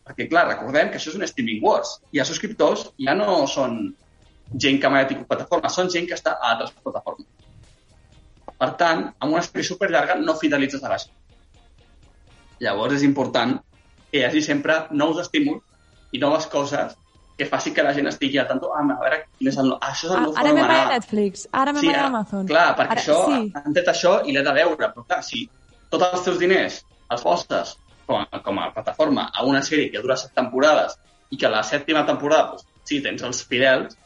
perquè clar, recordem que això és un streaming wars, i els subscriptors ja no són gent que mai ha tingut plataforma, són gent que està a altres plataformes. Per tant, amb una sèrie superllarga no fidelitzes a la gent. Llavors és important que hi hagi sempre nous estímuls i noves coses que faci que la gent estigui a tant, ah, a veure quin és el, ah, això és el Ah, nou ara me'n vaig a. Netflix, ara me'n Sí, a ara- Amazon. Clar, perquè ara, això, Sí, han tret això i l'he de veure, però clar, si tots els teus diners els poses com a, com a plataforma a una sèrie que dura set temporades i que la sèptima temporada, doncs, sí, tens els fidels,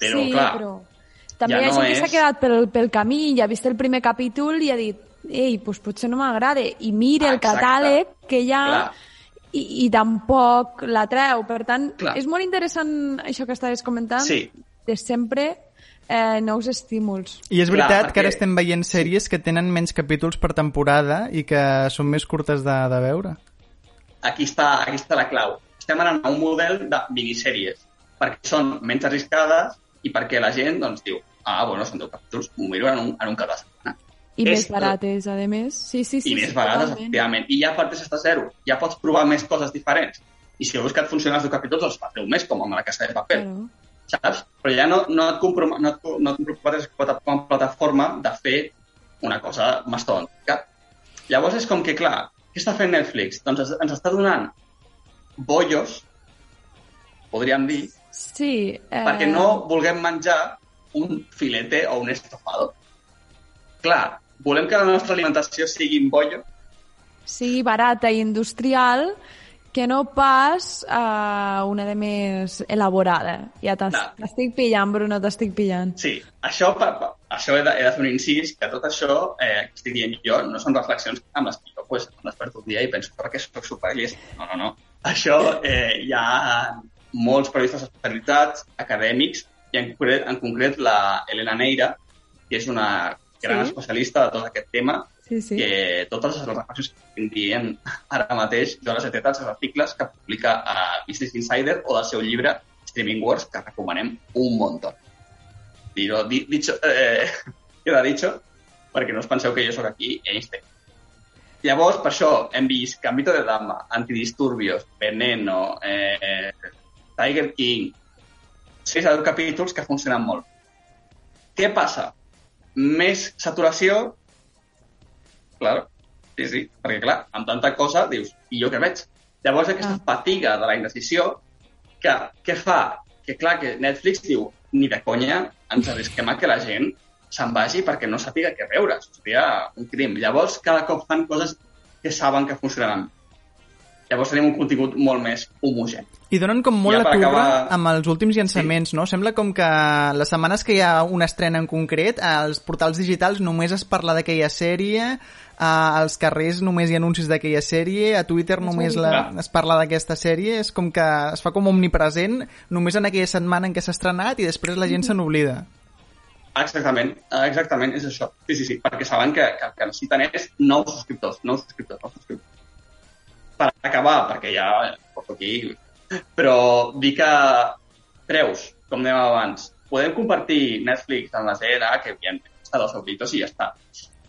però sí, clar, però també ja hi ha no gent que s'ha és- quedat pel, pel camí i ha vist el primer capítol i ha dit ei, doncs potser no m'agrada i mira el Exacte. catàleg que hi ha Clar. i, i tampoc la treu. Per tant, Clar. és molt interessant això que estaves comentant sí, de sempre eh, nous estímuls. I és Clar, veritat que ara perquè- estem veient sèries que tenen menys capítols per temporada i que són més curtes de, de veure. aquí està, aquí està la clau. Estem anant a un model de minissèries, perquè són menys arriscades i perquè la gent doncs, diu ah, bueno, són 10 capítols, m'ho miro en un, en un cap de setmana. I És- més barates, a més. Sí, sí, sí. I més sí, totalment. efectivament. I ja parteixes de zero. Ja pots provar més coses diferents. I si veus que et funcionen els teus capítols, doncs fas un més, com amb la Casa de Paper. Claro. Saps? Però ja no, no et, comprom no et, no et comprometes com a plataforma de fer una cosa mastònica. Llavors és com que, clar, què està fent Netflix? Doncs ens, ens està donant bollos, podríem dir, Sí. Eh... perquè no vulguem menjar un filete o un estofado. Clar, volem que la nostra alimentació sigui en bollo, sigui barata i industrial que no pas uh, una de més elaborada. Ja t'es- No. t'estic pillant, Bruno, t'estic pillant. Sí, això, pa, pa, això he de, he de fer un incís, que tot això eh, que estic dient jo no són reflexions amb les que jo pues, em desperto un dia i penso per què soc superllist. No, no, no. Això eh, hi ha molts periodistes especialitzats, acadèmics, i en concret, en concret la Elena Neira, que és una gran Sí. especialista de tot aquest tema, Sí, sí. que totes les reflexions que dient ara mateix jo les he tret dels articles que publica a Business Insider o del seu llibre Streaming Wars, que recomanem un munt. Dir-ho, di, dicho, eh, queda dicho, perquè no us penseu que jo sóc aquí Einstein. Llavors, per això, hem vist Gambito de Dama, Antidisturbios, Veneno, eh, Tiger King, sis capítols que funcionen molt. Què passa? Més saturació, Claro, sí, sí, perquè clar, amb tanta cosa dius, i jo què veig? Llavors aquesta Ah. fatiga de la indecisió, que què fa? Que clar, que Netflix diu, ni de conya ens arrisquem a que la gent se'n vagi perquè no sàpiga què veure. Seria un crim. Llavors, cada cop fan coses que saben que funcionaran. Llavors tenim un contingut molt més homogeni. I donen com molt Ja la turra acabar- amb els últims llançaments, no? Sembla com que les setmanes que hi ha una estrena en concret, als portals digitals només es parla d'aquella sèrie, als carrers només hi ha anuncis d'aquella sèrie, a Twitter només la, es parla d'aquesta sèrie, és com que es fa com omnipresent només en aquella setmana en què s'ha estrenat i després la gent se n'oblida. Exactament, exactament, és això. Sí, sí, sí, perquè saben que, que el que necessiten és nous subscriptors, nous subscriptors, nous subscriptors. Per acabar, perquè ja porto aquí, però dir que preus, com dèiem abans, podem compartir Netflix amb la ZNA, que bien, està dels auditors i ja està.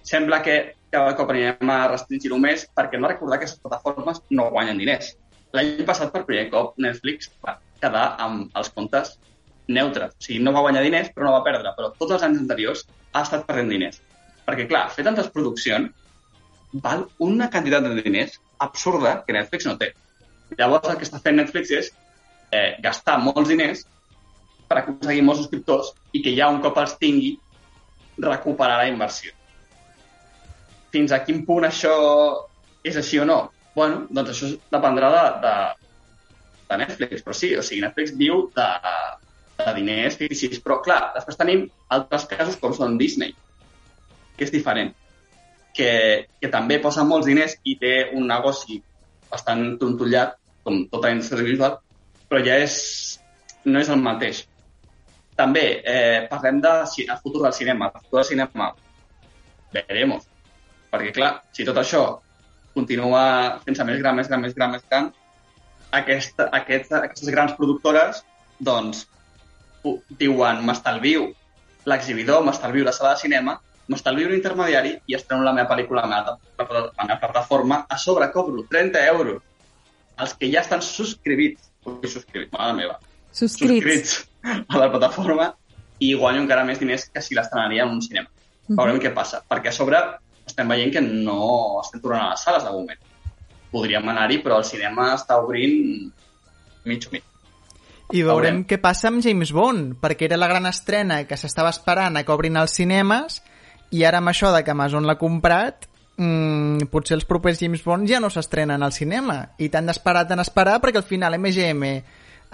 Sembla que cada cop anirem a restringir-ho més perquè no recordar que aquestes plataformes no guanyen diners. L'any passat, per primer cop, Netflix va quedar amb els comptes neutres. O sigui, no va guanyar diners, però no va perdre. Però tots els anys anteriors ha estat perdent diners. Perquè, clar, fer tantes produccions val una quantitat de diners absurda que Netflix no té. Llavors, el que està fent Netflix és eh, gastar molts diners per aconseguir molts subscriptors i que ja un cop els tingui, recuperar la inversió. Fins a quin punt això és així o no? Bueno, doncs això dependrà de, de, de Netflix, però sí, o sigui, Netflix viu de, de diners però clar, després tenim altres casos com són Disney, que és diferent, que, que també posa molts diners i té un negoci bastant tontollat, com tota la indústria però ja és, no és el mateix. També eh, parlem de el futur del cinema. El futur del cinema, veremos. Perquè, clar, si tot això continua fent-se més gran, més gran, més gran, més gran, aquesta, aquesta, aquestes grans productores doncs, diuen m'estalvio l'exhibidor, m'estalvio la sala de cinema, m'estalvio un intermediari i estreno la meva pel·lícula a la la meva plataforma, a sobre cobro 30 euros els que ja estan subscrivits, ui, subscrivits, mare meva, Subscrits. subscrits a la plataforma i guanyo encara més diners que si l'estrenaria en un cinema. Mhm. Veurem què passa, perquè a sobre estem veient que no estem tornant a les sales de moment. Podríem anar-hi, però el cinema està obrint mig mig. I veurem Veurem. què passa amb James Bond, perquè era la gran estrena que s'estava esperant a que obrin els cinemes i ara amb això de que Amazon l'ha comprat mm, potser els propers James Bond ja no s'estrenen al cinema. I t'han d'esperar, t'han d'esperar perquè al final MGM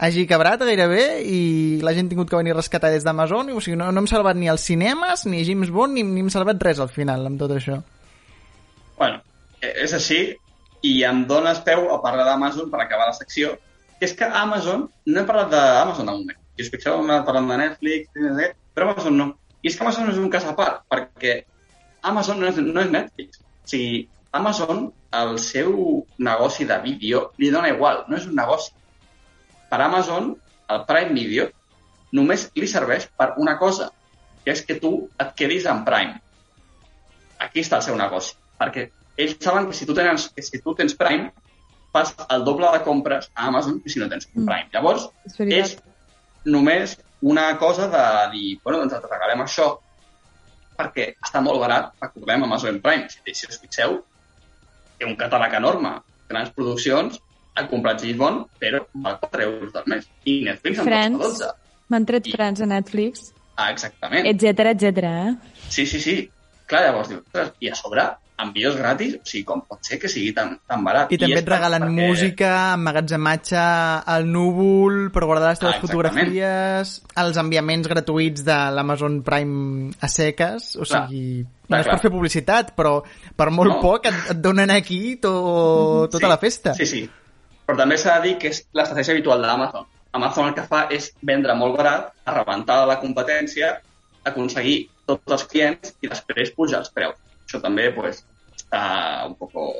hagi quebrat gairebé i la gent ha tingut que venir a rescatar des d'Amazon. O sigui, no, no hem salvat ni els cinemes ni James Bond ni, ni hem salvat res al final amb tot això. Bueno, eh, és així. I em dones peu a parlar d'Amazon per acabar la secció, que és que Amazon, no he parlat d'Amazon de moment, fixeu, hem anat parlant de Netflix, però Amazon no. I és que Amazon és un cas a part, perquè Amazon no és, no és Netflix. O sigui, Amazon, el seu negoci de vídeo, li dona igual, no és un negoci. Per Amazon, el Prime Video només li serveix per una cosa, que és que tu et quedis en Prime. Aquí està el seu negoci, perquè ells saben que si tu tens, que si tu tens Prime, fas el doble de compres a Amazon que si no tens un Prime. Llavors, És és només una cosa de dir, bueno, doncs et regalem això perquè està molt barat, recordem Amazon Prime, si, si us fixeu, té un catàleg enorme, grans produccions, han comprat James Bond, però val 4 euros al mes. I Netflix en costa 12. M'han tret I- Friends a Netflix, Ah, exactament. etcètera, etcètera, eh? Sí, sí, sí. Clar, llavors dius, i a sobre vídeos gratis, o sigui, com pot ser que sigui tan, tan barat? I també és et regalen perquè- música, emmagatzematge al núvol per guardar les teves Ah, exactament. fotografies, els enviaments gratuïts de l'Amazon Prime a seques, o Clar. sigui, Clar, no és per clar. fer publicitat, però per molt No. poc et, et donen aquí to, tota la festa. Sí, sí. Però també s'ha de dir que és l'estratègia habitual d'Amazon. Amazon el que fa és vendre molt barat, arrebentar la competència, aconseguir tots els clients i després pujar els preus. Això també pues, està un poco...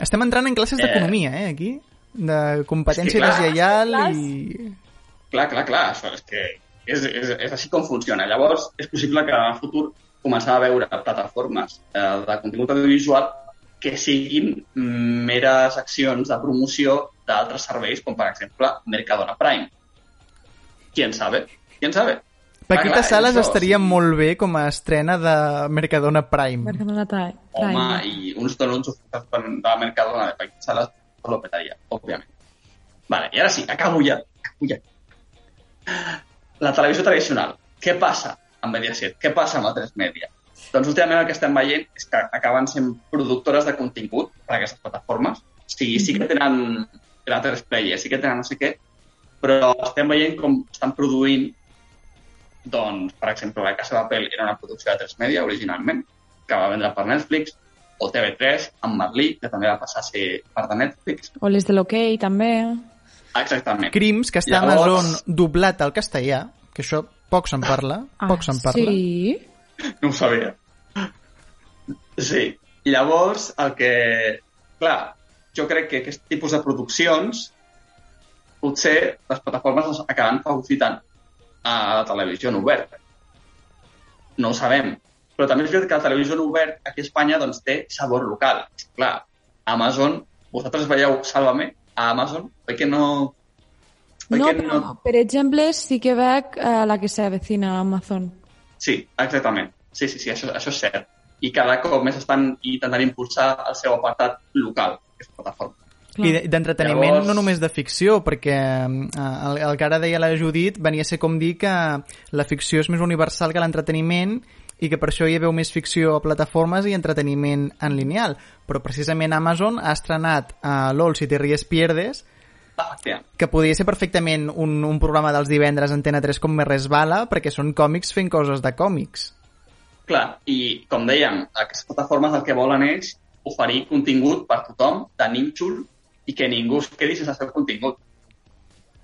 Estem entrant en classes Eh. d'economia, eh, aquí? De competència És que, clar, deslleial clar. i... Clar, clar, clar, això és que és, és, és així com funciona. Llavors, és possible que en el futur començar a veure plataformes eh, de contingut audiovisual que siguin meres accions de promoció d'altres serveis, com per exemple Mercadona Prime. Quién sabe? Quién sabe? Paquita Ah, clar, Salas això, estaria sí. molt bé com a estrena de Mercadona Prime. Mercadona Prime. Home, i uns donuts ofertats per de Mercadona de Paquita Salas lo petaria, òbviament. Vale, i ara sí, acabo ja. Acabo ja. La televisió tradicional. Què passa amb Mediaset? Què passa amb A3 Media? Doncs últimament el que estem veient és que acaben sent productores de contingut per a aquestes plataformes. O sigui, sí que tenen la 3 Player, sí que tenen no sé què, però estem veient com estan produint doncs, per exemple, La Casa de Papel era una producció de 3 Media originalment, que va vendre per Netflix, o TV3, amb Merlí, que també va passar a ser part de Netflix. O les de l'hoquei, també. Exactament. Crims, que està a Llavors- Amazon doblat al castellà, que això poc se'n parla, poc se'n parla. Ah, Sí? No ho sabia. Sí. Llavors, el que... Clar, jo crec que aquest tipus de produccions potser les plataformes les acaben fagocitant a la televisió en obert. No ho sabem. Però també és veritat que la televisió en obert aquí a Espanya doncs, té sabor local. Clar, Amazon, vosaltres veieu Sálvame a Amazon, oi que no... Oi No, que però, per exemple, sí que veig eh, la que s'avecina a Amazon. Sí, exactament. Sí, sí, sí, això, això és cert. I cada cop més estan intentant impulsar el seu apartat local, aquesta plataforma. I de- d'entreteniment Llavors- no només de ficció, perquè eh, el, el que ara deia la Judit venia a ser com dir que la ficció és més universal que l'entreteniment i que per això hi veu més ficció a plataformes i entreteniment en lineal. Però precisament Amazon ha estrenat a LOL Si te ries pierdes, que podria ser perfectament un, un programa dels divendres a Antena 3 com més resbala, perquè són còmics fent coses de còmics. Clar, i com dèiem, aquestes plataformes el que volen és oferir contingut per tothom, de nínxol, i que ningú es quedi sense el seu contingut.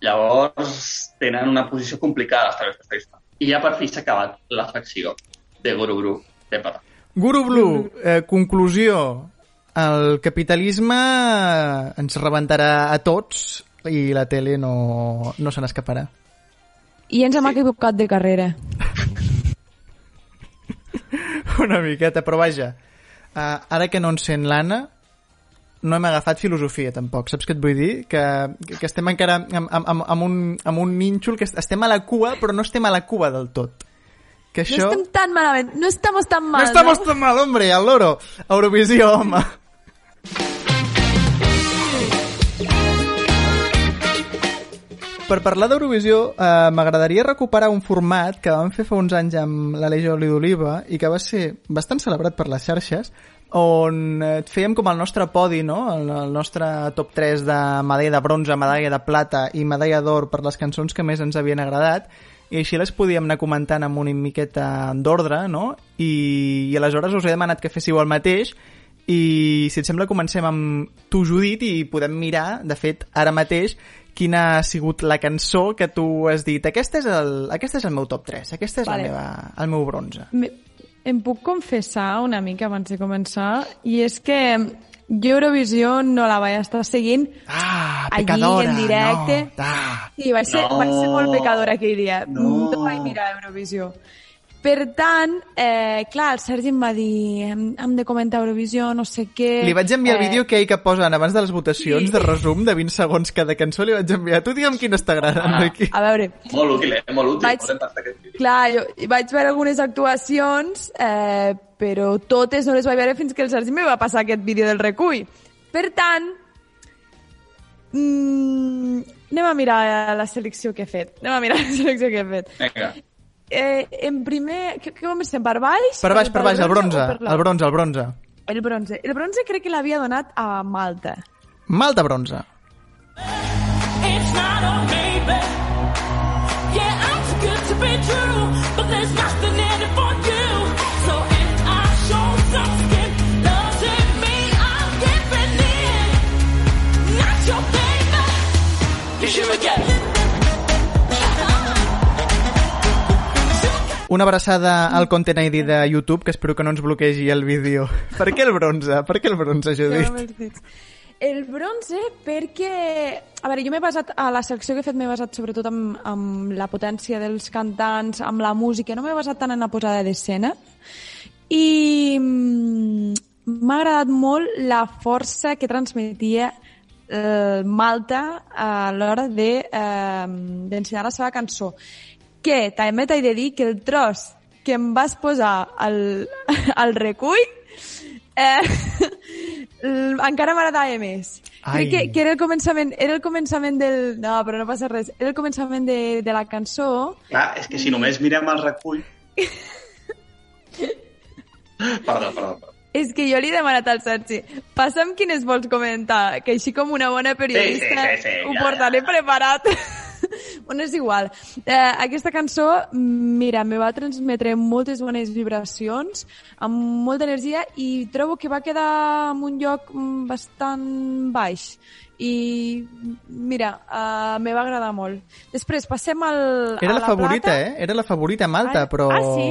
Llavors, tenen una posició complicada les televisions tradicionals. I ja per fi s'ha acabat la secció de Guru Guru de Pata. Guru Blue, eh, conclusió. El capitalisme ens rebentarà a tots i la tele no, no se n'escaparà. I ens hem equivocat de carrera. Una miqueta, però vaja. Uh, ara que no ens sent l'Anna, no hem agafat filosofia tampoc, saps què et vull dir? Que, que estem encara amb, amb, amb, un, amb un nínxol, que est- estem a la cua, però no estem a la cua del tot. Que No això... estem tan malament, no estamos tan mal, No estamos tan mal, hombre, al loro. Eurovisió, home. Per parlar d'Eurovisió, eh, m'agradaria recuperar un format que vam fer fa uns anys amb l'Aleix Oli d'Oliva i que va ser bastant celebrat per les xarxes, on eh, fèiem com el nostre podi, no? el, el nostre top 3 de medalla de bronze, medalla de plata i medalla d'or per les cançons que més ens havien agradat, i així les podíem anar comentant amb una miqueta d'ordre, no? I, I aleshores us he demanat que féssiu el mateix i si et sembla comencem amb tu, Judit, i podem mirar, de fet, ara mateix, quina ha sigut la cançó que tu has dit aquest és el, aquest és el meu top 3, aquesta és Vale. la meva, el meu bronze. Me, em puc confessar una mica abans de començar i és que jo Eurovisió no la vaig estar seguint Ah, allí pecadora, en directe. no. Ah. Sí, vaig ser, No. vaig ser molt pecadora aquell dia. No. No vaig mirar Eurovisió. Per tant, eh, clar, el Sergi em va dir hem, hem de comentar Eurovisió, no sé què... Li vaig enviar el eh, vídeo que ell que posen abans de les votacions sí. de resum de 20 segons cada cançó, li vaig enviar. Tu digue'm quina està agradant Ah. d'aquí. A veure, Molt útil, eh? Molt útil. Vaig-. Molt clar, jo vaig veure algunes actuacions, eh, però totes no les vaig veure fins que el Sergi me va passar aquest vídeo del recull. Per tant, mm, anem a mirar la selecció que he fet. Anem a mirar la selecció que he fet. Vinga. Eh, en primer, què, què comencem? Per baix? Per baix, per baix, el bronze, el bronze, el bronze. El bronze. El bronze crec que l'havia donat a Malta. Malta bronze. It's not a maybe. Yeah, I'm too good to be true, but there's nothing in it for you. So if I show some skin, doesn't mean I'm giving in. Not your baby. You should forget Una abraçada al Content ID de YouTube, que espero que no ens bloquegi el vídeo. Per què el bronze? Per què el bronze, Judit? El bronze perquè... A veure, jo m'he basat, a la selecció que he fet m'he basat sobretot amb, amb la potència dels cantants, amb la música, no m'he basat tant en la posada d'escena. I mm, m'ha agradat molt la força que transmetia eh, Malta a l'hora de, eh, d'ensenyar la seva cançó. Que també t'he de dir que el tros que em vas posar al, al recull eh, encara m'agradava més. Ai. Crec que, que era el començament, era el començament del... No, però no passa res. Era el començament de, de la cançó. Clar, és que si només mirem el recull... Perdó, perdó, perdó. És que jo li he demanat al Sergi, passa'm quines vols comentar, que així com una bona periodista Sí, sí, sí, sí, ho ja, portaré preparat. bueno, és igual. Eh, aquesta cançó, mira, me va transmetre moltes bones vibracions, amb molta energia, i trobo que va quedar en un lloc mm, bastant baix. I, mira, uh, me va agradar molt. Després passem al, Era a la favorita, plata. eh? Era la favorita Malta, Ah, però... ah, sí?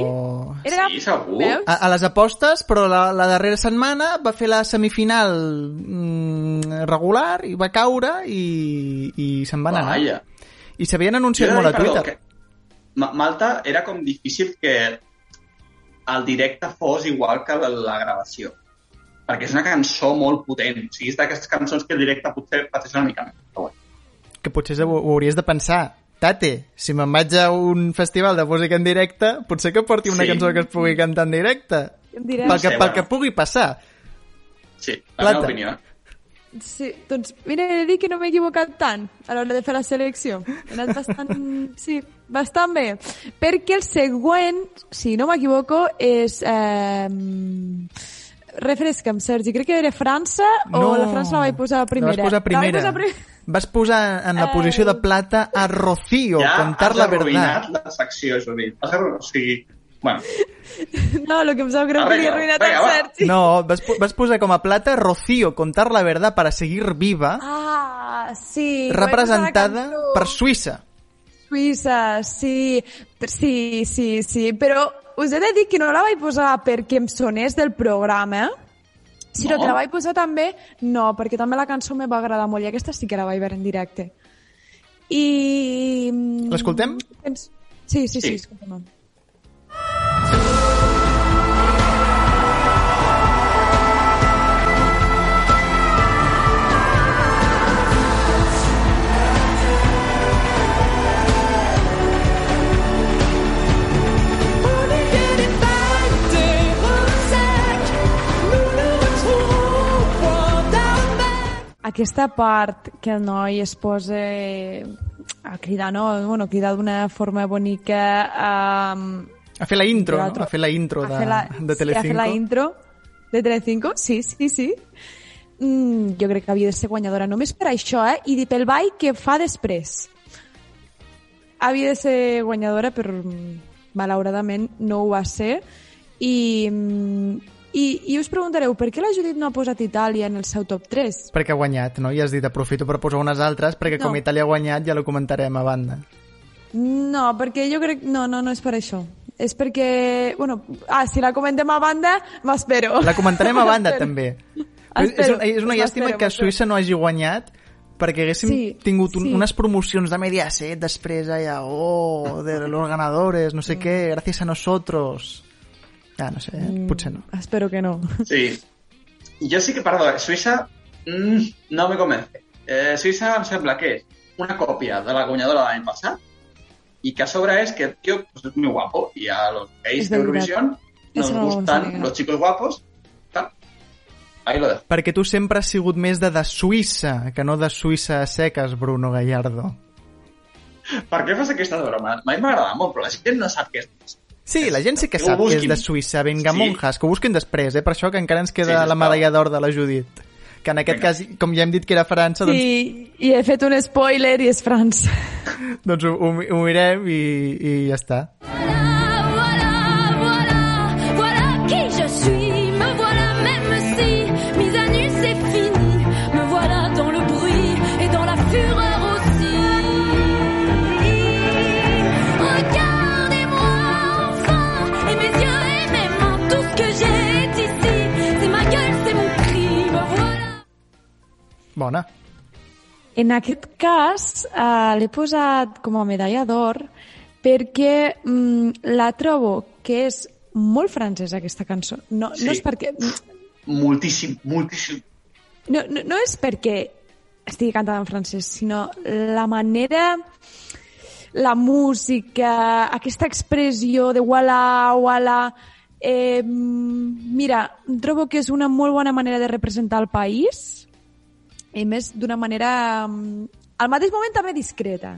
Era... Sí, segur. Veus? A, a les apostes, però la, la darrera setmana va fer la semifinal mm, regular i va caure i, i se'n van anar. Vaja. I s'havien anunciat molt a Twitter. Malta era com difícil que el directe fos igual que la, gravació. Perquè és una cançó molt potent. O sigui, és d'aquestes cançons que el directe potser pateix una mica més. Però bueno. Que potser ho, ho hauries de pensar. Tate, si me'n vaig a un festival de música en directe, potser que porti una Sí. cançó que es pugui cantar en directe. Em diràs. Pel que, sé, pel bueno. que pugui passar. Sí, la Plata. meva opinió. Sí, doncs mira, he de dir que no m'he equivocat tant a l'hora de fer la selecció. He anat bastant, sí, bastant bé. Perquè el següent, si no m'equivoco, és... Eh, refresca'm, Sergi, crec que era França o la França la vaig posar primera? La vas posar primera. La vaig posar prim... Vas posar en la posició de plata a Rocío, ja contar has la arruïnat verdad. la secció, Judit. Has arruïnat... O sigui, bueno, No, el que em sap greu Ah, que li he arruïnat va. Sergi. No, vas, vas posar com a plata Rocío, contar la verdad para seguir viva, Ah, sí. representada per Suïssa. Suïssa, sí, sí, sí, sí, però us he de dir que no la vaig posar perquè em sonés del programa, sinó No? que la vaig posar també, no, perquè també la cançó me va agradar molt i aquesta sí que la vaig veure en directe. I... L'escoltem? Pens- Sí, sí, sí, Sí. escoltem. Aquesta part que el noi es posa a cridar, no? Bueno, a cridar d'una forma bonica... Um, A fer la intro, no? A fer la intro de, la, de Sí, a Telecinco. fer la intro de Telecinco, sí, sí, sí. Mm, jo crec que havia de ser guanyadora només per això, eh? I pel ball que fa després. Havia de ser guanyadora, però mm, malauradament no ho va ser. I, mm, i, i us preguntareu, per què la Judit no ha posat Itàlia en el seu top 3? Perquè ha guanyat, no? I has dit, aprofito per posar unes altres, perquè com No. Itàlia ha guanyat ja lo comentarem a banda. No, perquè jo crec... No, no, no és per això. És perquè... Bueno, ah, si la comentem a banda, m'espero. La comentarem a banda, també. És, Espero, una, és una llàstima que. Suïssa no hagi guanyat perquè haguéssim Sí, tingut un, sí. unes promocions de Mediaset després allà, oh, de los ganadores, no sé Mm. què, gracias a nosotros. Ah, no sé, Mm. potser no. Espero que no. Sí. Jo sí que, perdó, Suïssa mm, no me convence. Eh, Suïssa em sembla que és una còpia de la guanyadora de l'any passat i que a sobre és que el tío pues, es muy guapo y a los gays de. Eurovisión nos no gustan los chicos guapos. Tal. Ahí lo dejo. Perquè tu sempre has sigut més de de Suïssa que no de Suïssa a seques, Bruno Gallardo. Per què fas aquestes bromes? Mai m'agrada molt, però la gent no sap què és. Sí, la gent sí que sap que és de Suïssa, Vengamonjas, que ho busquin després, eh? per això que encara ens queda Sí, la medalla d'or de la Judit. Que en aquest Vinga. cas, com ja hem dit que era França, doncs, Sí, i he fet un spoiler i és França. doncs ho, ho, ho mirem i, i ja està. Voilà, Bona. En aquest cas, eh, l'he posat com a medalla d'or perquè mm, la trobo que és molt francesa, aquesta cançó. No, Sí. no és perquè... Moltíssim, moltíssim. No, no, no és perquè estigui cantada en francès, sinó la manera, la música, aquesta expressió de voilà, voilà... Eh, mira, trobo que és una molt bona manera de representar el país i més d'una manera mm, al mateix moment també discreta.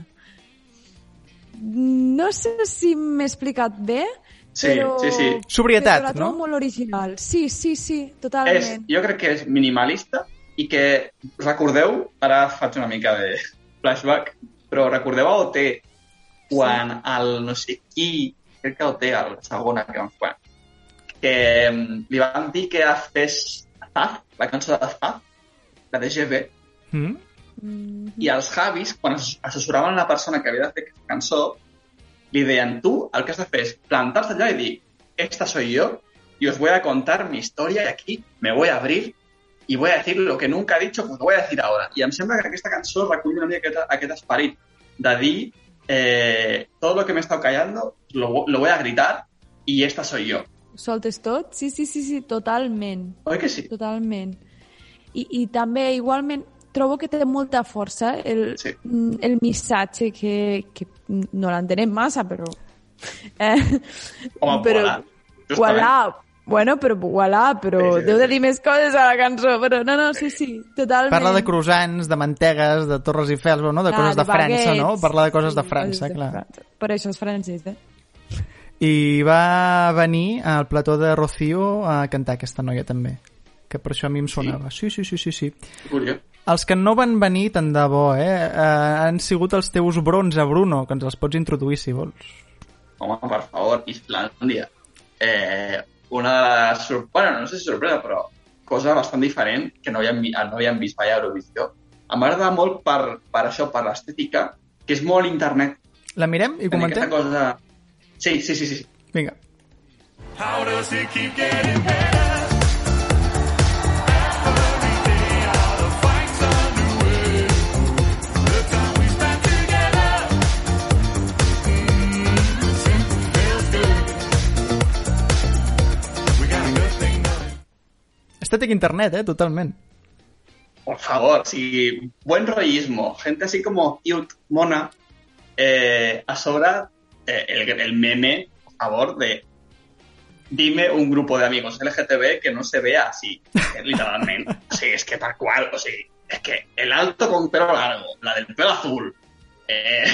No sé si m'he explicat bé, Sí, però... sí, sí. Sobrietat, però no? molt original. Sí, sí, sí, És, totalment. jo crec que és minimalista i que, recordeu, ara faig una mica de flashback, però recordeu a OT quan el no sé qui, crec que OT, el segona que vam fer, que li van dir que fes Zaz, la cançó de Zaz, la de GB, Mm? i els Javis, quan ass- assessoraven la persona que havia de fer aquesta cançó, li deien, tu el que has de fer és plantar-te allà i dir, esta soy yo, y os voy a contar mi historia y aquí me voy a abrir y voy a decir lo que nunca he dicho, pues lo voy a decir ahora. I em sembla que aquesta cançó recull una mica aquest, aquest esperit de dir eh, todo lo que me he estado callando lo, lo voy a gritar y esta soy yo. Soltes tot? Sí, sí, sí, sí, totalment. Oi que sí? Totalment. I, i també, igualment, trobo que té molta força el, Sí. mm, el missatge que, que no l'entenem massa, però... Eh, Home, voilà. Justament. Voilà. Bueno, però voilà, però Sí, sí, deu de dir més coses a la cançó, però no, no, sí, sí, totalment. Parla de croissants, de mantegues, de Torres Eiffel, no? De Clar, coses de França, baguettes. no? Parla de coses de Sí, França, de clar. França. Per això és francès, eh? I va venir al plató de Rocío a cantar aquesta noia també, que per això a mi em sonava. Sí, sí, sí, sí, sí. Curiós. Els que no van venir tant de bo, eh? eh han sigut els teus bronze, Bruno, que ens els pots introduir si vols. Home, per favor, Islàndia. Eh, una de les... Bueno, no sé si sorpresa, però cosa bastant diferent que no havíem, vi- no havíem vist mai a Eurovisió. Em va agradar molt per, per això, per l'estètica, que és molt internet. La mirem i comentem? cosa... Sí, sí, sí, sí. Vinga. How does it keep getting better? Estètic internet, eh? Totalment. Por favor, sí, buen rollismo. Gente así como cute, mona. Eh, a sobra eh, el, el meme, por favor, de dime un grupo de amigos LGTB que no se vea así, literalmente. Sí, es que tal cual, o sigui, es que el alto con pelo largo, la del pelo azul, eh,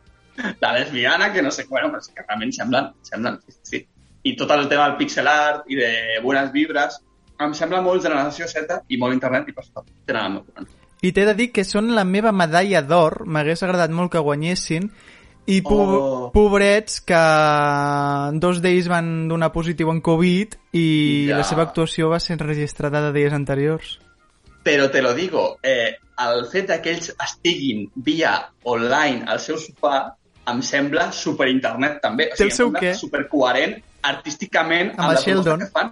la lesbiana que no sé, bueno, pues que realment semblen, semblen, sí, sí. I tot el tema del pixel art i de buenas vibras, em sembla molt generació Z i molt internet i per això tenen el meu. I t'he de dir que són la meva medalla d'or, m'hagués agradat molt que guanyessin, i po Oh. pobrets que dos d'ells van donar positiu en Covid i Ja. la seva actuació va ser registrada de dies anteriors. Però te lo digo, eh, el fet que ells estiguin via online al seu sofà em sembla super internet també. O Té el sigui, seu què? super coherent artísticament Amb el la Sheldon. que fan.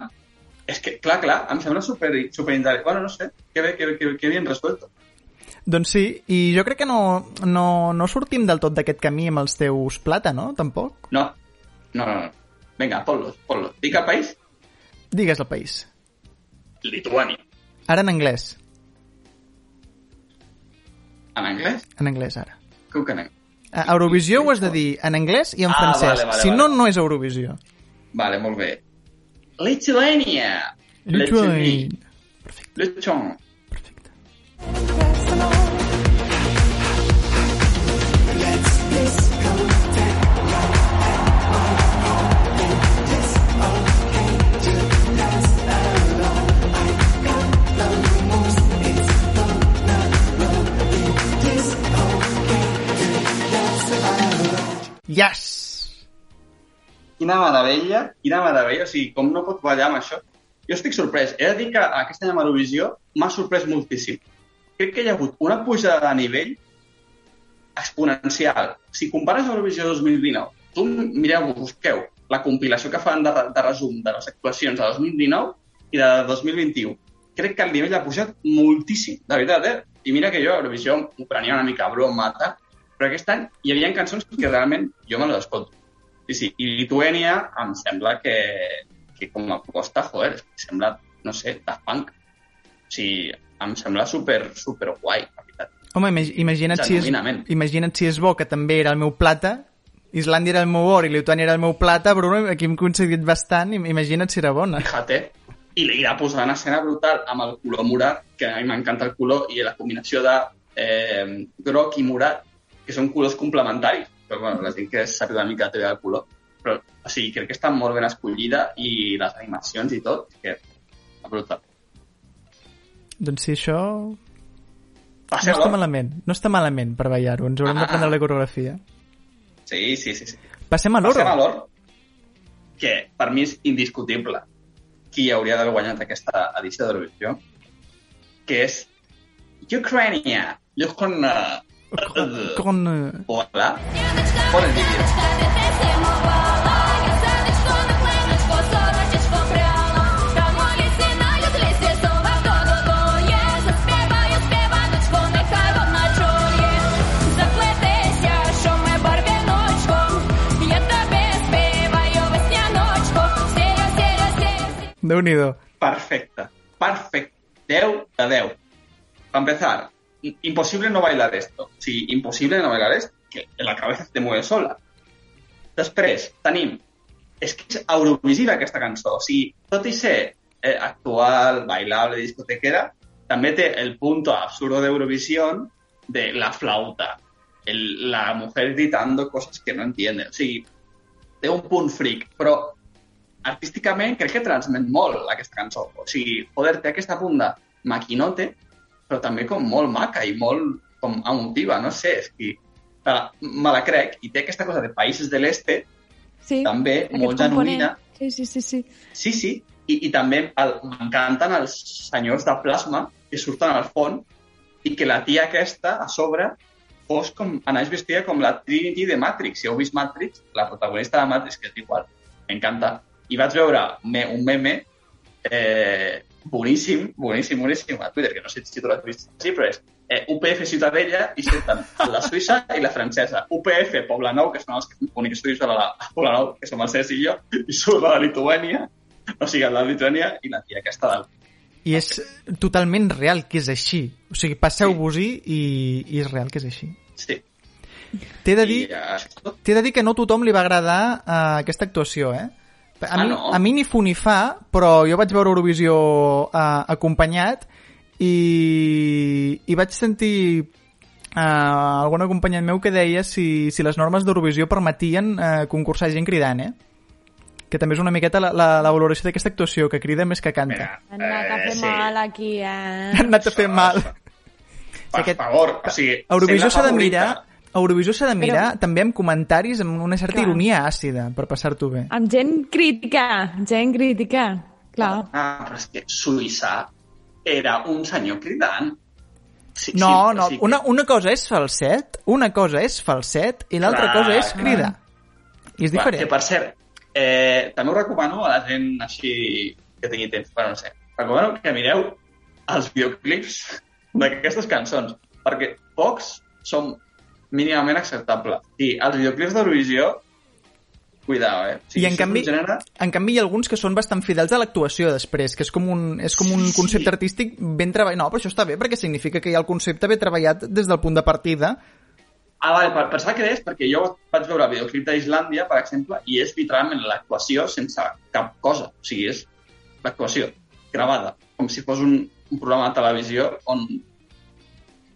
És que, clar, clar, em sembla super, super interessant. Bueno, no sé, que bé, que, que, que bien resuelto. Doncs sí, i jo crec que no, no, no sortim del tot d'aquest camí amb els teus plata, no? Tampoc? No, no, no. no. Vinga, ponlos, ponlos. Dic el país? Digues el país. Lituània. Ara en anglès. En anglès? En anglès, ara. Com que en anglès? A Eurovisió ho has de dir en anglès i en Ah, francès. vale, vale, si vale. no, no és Eurovisió. Vale, molt bé. Lithuania, Lithuania, Lituania. Perfecto. Yes. Quina meravella, quina meravella, o sigui, com no pot ballar amb això? Jo estic sorprès. He de dir que aquest any amb Eurovisió m'ha sorprès moltíssim. Crec que hi ha hagut una pujada de nivell exponencial. Si compares Eurovisió 2019, tu mireu, busqueu la compilació que fan de, de resum de les actuacions de 2019 i de 2021. Crec que el nivell ha pujat moltíssim, de veritat, eh? I mira que jo a Eurovisió m'ho prenia una mica broma, tal, però aquest any hi havia cançons que realment jo me les escolto. Sí, sí, i Lituània em sembla que, que com a proposta, joder, em sembla, no sé, Daft Punk. O sigui, em sembla super, super guai, la veritat. Home, imag- imagina't si, és, imagina't si és bo, que també era el meu plata, Islàndia era el meu or i Lituània era el meu plata, Bruno, aquí hem coincidit bastant, im- imagina't si era bona. Fíjate. I li irà posar en escena brutal amb el color morat, que a mi m'encanta el color, i la combinació de eh, groc i morat, que són colors complementaris. Però, bueno, la gent que sap una mica té el color. Però, o sigui, crec que està molt ben escollida i les animacions i tot, que brutal. Doncs sí, això no Passeu està malament, no està malament per ballar-ho, ens haurem Ah. d'aprendre la coreografia. Sí, sí, sí. sí. Passem a l'oro. Passem a l'or, que per mi és indiscutible qui hauria d'haver guanyat aquesta edició d'Eurovisió, que és Ucrania. Ucrania. Con... eh, Hola. Pon el vídeo. Perfecte. Perfecte. 10 de 10. Para empezar, imposible no bailar esto. Sí, imposible no bailar esto, que la cabeza te mueve sola. Després, tenim... És que és eurovisiva aquesta cançó. O sigui, tot i ser eh, actual, bailable, discotequera, també té el punto absurdo de Eurovisión de la flauta, la mujer gritando cosas que no entiende. O sigui, un punt fric, però artísticament crec que transmet molt aquesta cançó. O sigui, joder, té aquesta punta maquinote, però també com molt maca i molt com emotiva, no sé, és que me la, me la crec, i té aquesta cosa de països de l'este, Sí, també molt genuïna. Sí, sí, sí, sí. Sí, sí, i, i també el- m'encanten els senyors de plasma que surten al fons i que la tia aquesta, a sobre, fos com, anés vestida com la Trinity de Matrix. Si heu vist Matrix, la protagonista de Matrix, que és igual, m'encanta. I vaig veure me, un meme eh, boníssim, boníssim, boníssim a Twitter, que no sé si tu l'has vist sí, però és eh, UPF Ciutadella i surten la suïssa i la francesa. UPF Poblenou, que són els que únics estudis de la a Poblenou, que som el Cesc i jo, i surt la Lituània, o sigui, la Lituània i la tia aquesta del... I és totalment real que és així. O sigui, passeu-vos-hi i, i és real que és així. Sí. T'he de dir, t'he de dir que no a tothom li va agradar uh, aquesta actuació, eh? A, Ah, mi, no? a mi ni fu ni fa, però jo vaig veure Eurovisió uh, acompanyat i, i vaig sentir uh, algun acompanyant meu que deia si, si les normes d'Eurovisió permetien uh, concursar gent cridant, eh? Que també és una miqueta la, la, la valoració d'aquesta actuació, que crida més que canta. mira, Han anat a fer sí. mal aquí, eh? Han anat a fer mal. Per Aquest- favor, o sigui... Eurovisió s'ha de mirar. Eurovisió s'ha de mirar Però- també amb comentaris amb una certa Clar. ironia àcida per passar-t'ho bé. Amb gent crítica, gent crítica. Clar. Ah, però és que Suïssa era un senyor cridant. Sí, No, sí, no, sigui que- una, una cosa és falset, una cosa és falset i l'altra cosa és clar. crida. I és Clar, diferent. Que, per cert, eh, també ho recomano a la gent així que tingui temps. Bueno, no sé. Recomano que mireu els videoclips d'aquestes cançons, perquè pocs són mínimament acceptables. I els videoclips d'Eurovisió, cuidao, eh? O I en és canvi, un gènere... en canvi hi ha alguns que són bastant fidels a l'actuació després, que és com un, és com un Sí, sí. concepte artístic ben treballat. No, però això està bé, perquè significa que hi ha el concepte ben treballat des del punt de partida. Ah, vale, per, pensava que deies perquè jo vaig veure el videoclip d'Islàndia, per exemple, i és literalment l'actuació sense cap cosa. O sigui, és l'actuació gravada, com si fos un, un programa de televisió on...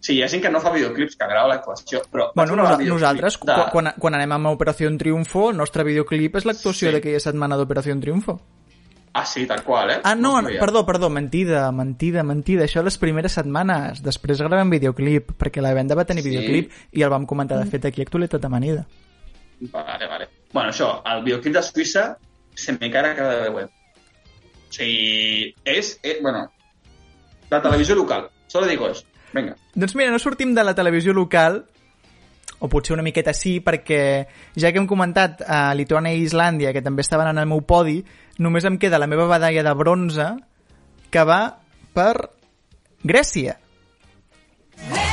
Sí, hi ha gent que no fa videoclips, que grava l'actuació, però... Bueno, videoclip nosaltres, de... quan, quan, anem a Operació Triunfo, el nostre videoclip és l'actuació Sí. d'aquella setmana d'Operació Triunfo. Ah, sí, tal qual, eh? Ah, no, no, perdó, perdó, mentida, mentida, mentida. Això les primeres setmanes. Després gravem videoclip, perquè la venda va tenir Sí. videoclip i el vam comentar, de fet, aquí a Actualitat Amanida. Vale, vale. Bueno, això, el videoclip de Suïssa se me cara de web. O sigui, és, eh, bueno, la televisió local. Solo digo eso. Venga. Doncs mira, no sortim de la televisió local, o potser una miqueta sí, perquè ja que hem comentat a Lituània i Islàndia, que també estaven en el meu podi, només em queda la meva medalla de bronze, que va per Grècia. Let's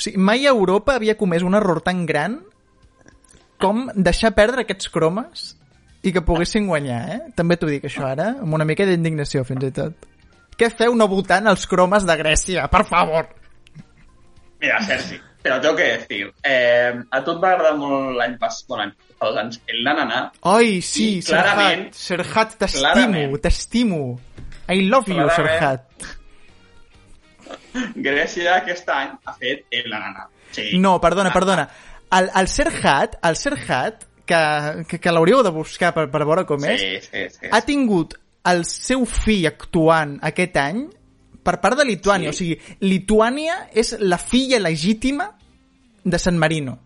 O sigui, mai Europa havia comès un error tan gran com deixar perdre aquests cromes i que poguessin guanyar, eh? També t'ho dic, això, ara, amb una mica d'indignació, fins i tot. Què feu no votant els cromes de Grècia? Per favor! Mira, Sergi, te lo tengo que decir. Eh, a tu et va agradar molt l'any passat, bueno, l'any fa dos anys, el Nanana. Ai, sí, Serhat, Serhat, t'estimo, t'estimo. I love you, Serhat. Grècia aquest any ha fet el Nanana. Sí. No, perdona, perdona. El, el Serhat, el Serhat, que, que, que l'hauríeu de buscar per, per veure com és, Sí, sí, sí. ha tingut el seu fill actuant aquest any per part de Lituània. Sí. O sigui, Lituània és la filla legítima de San Marino.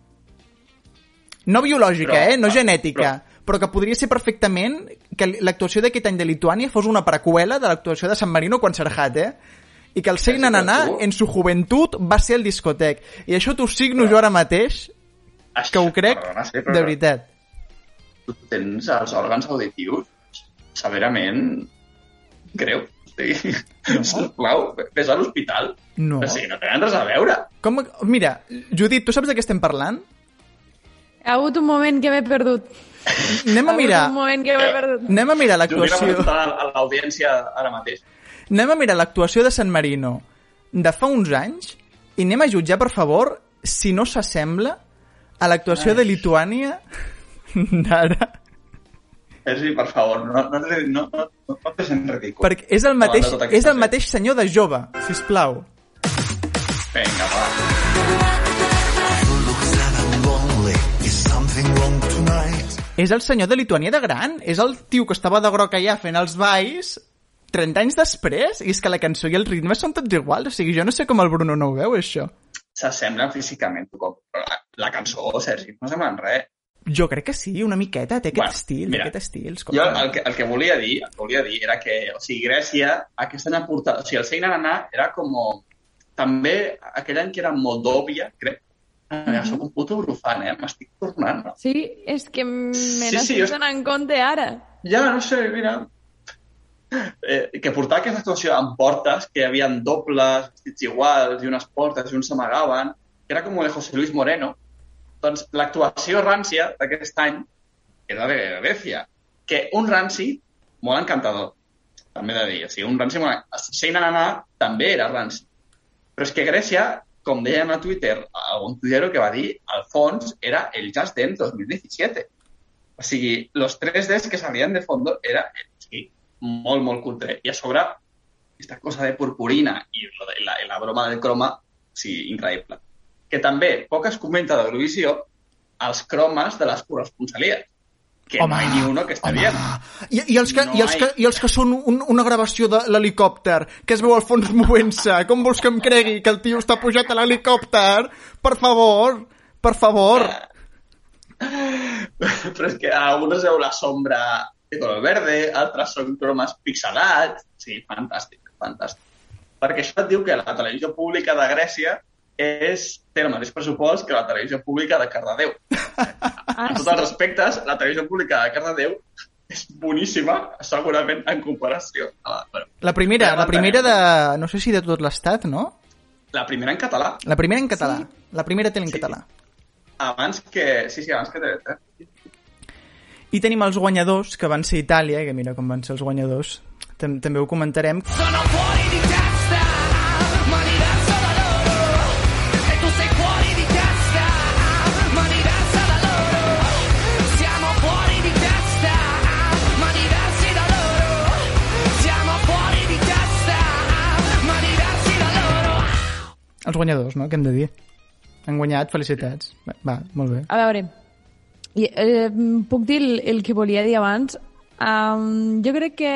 No biològica, Però- eh? No però- genètica. Però, que podria ser perfectament que l'actuació d'aquest any de Lituània fos una preqüela de l'actuació de San Marino quan Serhat, eh? I que el Sí, però tu- en su joventut, va ser el discotec. I això t'ho signo jo ara mateix, Això, que ho crec perdona, sí, però de veritat. Tu tens els òrgans auditius severament greu. O sigui, sisplau, vés a l'hospital. No. O sigui, no tenen res a veure. Com... Mira, Judit, tu saps de què estem parlant? Ha hagut un moment que m'he perdut. Anem a Hi ha mirar, hagut un moment que m'he perdut. anem a mirar Judit l'actuació... representant a l'audiència ara mateix. Anem a mirar l'actuació de San Marino de fa uns anys i anem a jutjar, per favor, si no s'assembla a l'actuació de Lituània d'ara. Sergi, per favor, no, no, no, no, no, no et sent ridícul. Perquè és el mateix, és el mateix senyor de jove, sisplau. Vinga, va. És el senyor de Lituània de gran. És el tio que estava de groc allà fent els balls 30 anys després. I és que la cançó i el ritme són tots iguals. O sigui, jo no sé com el Bruno no ho veu, això. S'assemblen físicament, com... però La, la cançó, Sergi, no semblen res. Jo crec que sí, una miqueta. Té aquest Bueno, estil, mira, aquest estil. Jo el que, el que volia dir, el que volia dir era que, o sigui, Grècia, aquest any ha portat... O sigui, el Sein Nanà era com... També aquell any que era Moldòvia, crec. Mm -hmm. Soc un puto brufant, eh? M'estic tornant. Sí, és que me Sí, n'estic sí, jo- donant compte ara. Ja, no sé, mira... Eh, que portava aquesta actuació amb portes, que hi havia dobles, vestits iguals, i unes portes, i uns s'amagaven, que era com de José Luis Moreno. Doncs l'actuació rància d'aquest any era de Grècia, que un ranci molt encantador, també de dir. O sigui, un ranci molt... Sein Nanà també era ranci. Però és que Grècia, com deien a Twitter, algun tuitero que va dir, al fons era el Just Dance 2017. O sigui, los 3Ds que salien de fondo era molt, molt cutre. I a sobre, aquesta cosa de purpurina i de la, la broma del croma, sí, increïble. Que també poc es comenta d'Eurovisió els cromes de les corresponsalies. Que Home, no hi ha ni uno que està bien. I, i, els que, No i, els que, I els que són un, una gravació de l'helicòpter, que es veu al fons movent-se. Com vols que em cregui que el tio està pujat a l'helicòpter? Per favor, per favor. Però és que alguns veu la sombra de color verde, altres són cromes pixelats. Sí, fantàstic, fantàstic. Perquè això et diu que la televisió pública de Grècia és, té el mateix pressupost que la televisió pública de Cardedeu. Ah, En tots els respectes, la televisió pública de Cardedeu és boníssima, segurament, en comparació a la... Bueno, La primera, Ja la primera de... No sé si de tot l'estat, no? la primera en català, La primera en català. La primera tele en Sí. català. abans que... Sí, sí, abans que TV3. I tenim els guanyadors, que van ser Itàlia, que mira com van ser els guanyadors. Tam també ho comentarem. Sono fuori di testa, mani verso da loro. E tu sei fuori di testa, mani verso da loro. Siamo fuori di testa, mani versi da loro. Siamo fuori di testa, mani versi da loro. Els guanyadors, no? Què hem de dir? Han guanyat, felicitats. Va, va molt bé. A veure, i, eh, puc dir el, el que volia dir abans? Um, jo crec que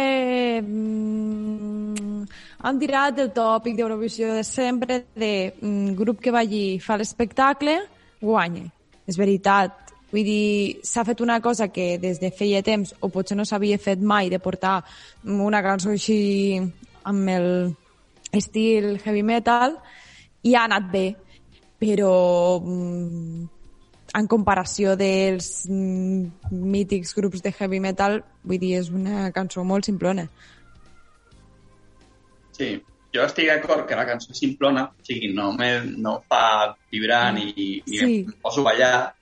um, han tirat el tòpic d'Eurovisió de sempre de um, grup que va allí i fa l'espectacle, guanya. És veritat. Vull dir, s'ha fet una cosa que des de feia temps, o potser no s'havia fet mai, de portar una cançó així amb el estil heavy metal, i ha anat bé. Però mm, en comparació dels mm, mítics grups de heavy metal, vull dir, és una cançó molt simplona. Sí, jo estic d'acord que la cançó és simplona, o sigui, no, me, no fa vibrar ni, ni Sí. em poso a ballar,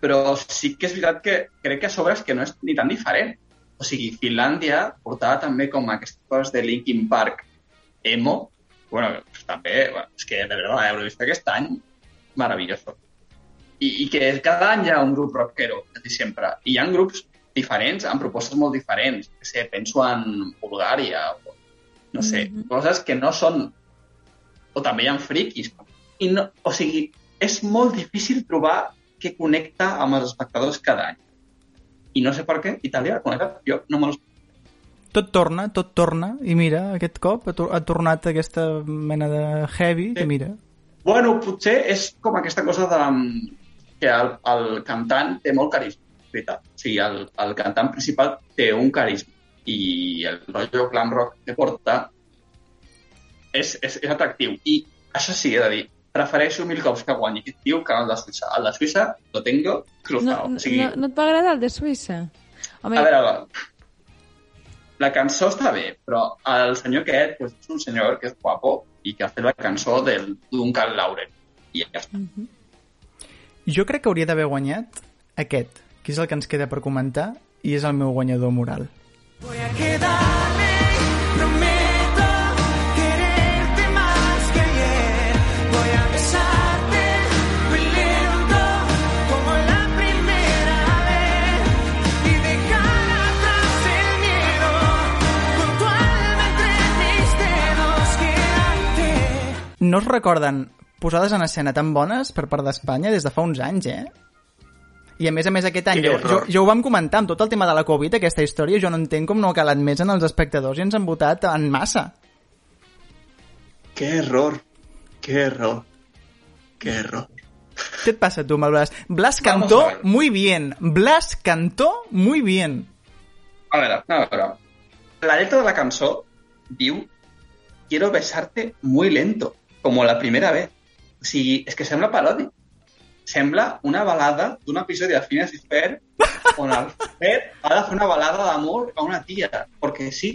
però sí que és veritat que crec que a sobre és que no és ni tan diferent. O sigui, Finlàndia portava també com aquestes coses de Linkin Park emo, bueno, pues també, bueno, és que de veritat, l'Eurovisió aquest any, maravilloso. I, I que cada any hi ha un grup rockero, quasi sempre. I hi ha grups diferents, amb propostes molt diferents. Que sé, penso en Bulgària, o no sé, Mhm. coses que no són... O també hi ha friquis. I no, o sigui, és molt difícil trobar que connecta amb els espectadors cada any. I no sé per què Itàlia ha connectat. Jo no me. Tot torna, tot torna, i mira, aquest cop ha, tor ha tornat aquesta mena de heavy, que mira... Bueno, potser és com aquesta cosa de mm, que el, el cantant té molt carisma, veritat. O sigui, el, el cantant principal té un carisma i el rotllo glam rock que porta és, és, és atractiu. I això sí, he de dir, prefereixo mil cops que guanyi aquest tio que el de Suïssa. El de Suïssa lo tengo cruzado. no, o sigui, no, no et va agradar el de Suïssa? Home, a veure, a veure, la cançó està bé, però el senyor aquest pues, és un senyor que és guapo i que ha fet la cançó del Duncan Lauren. I ja està. Mhm. Jo crec que hauria d'haver guanyat aquest, que és el que ens queda per comentar, i és el meu guanyador moral. Voy a quedarme, prometo quererte más que ayer. Voy a besarte muy lento como la primera vez y dejar atrás el miedo con tu alma entre mis dedos. Quédate. No es recorden posades en escena tan bones per part d'Espanya des de fa uns anys, eh? I a més a més aquest any, Que jo, jo, jo ho vam comentar amb tot el tema de la Covid, aquesta història, jo no entenc com no ha calat més en els espectadors i ens han votat en massa. Qué error, qué error, qué error. Què et passa tu amb el Blas? Blas cantó muy bien. Blas cantó muy bien. A veure, a veure. La letra de la cançó diu Quiero besarte muy lento, como la primera vez. O sigui, és que sembla parodi. Sembla una balada d'un episodi de Phineas i Fer on el Fer ha de fer una balada d'amor a una tia, perquè sí.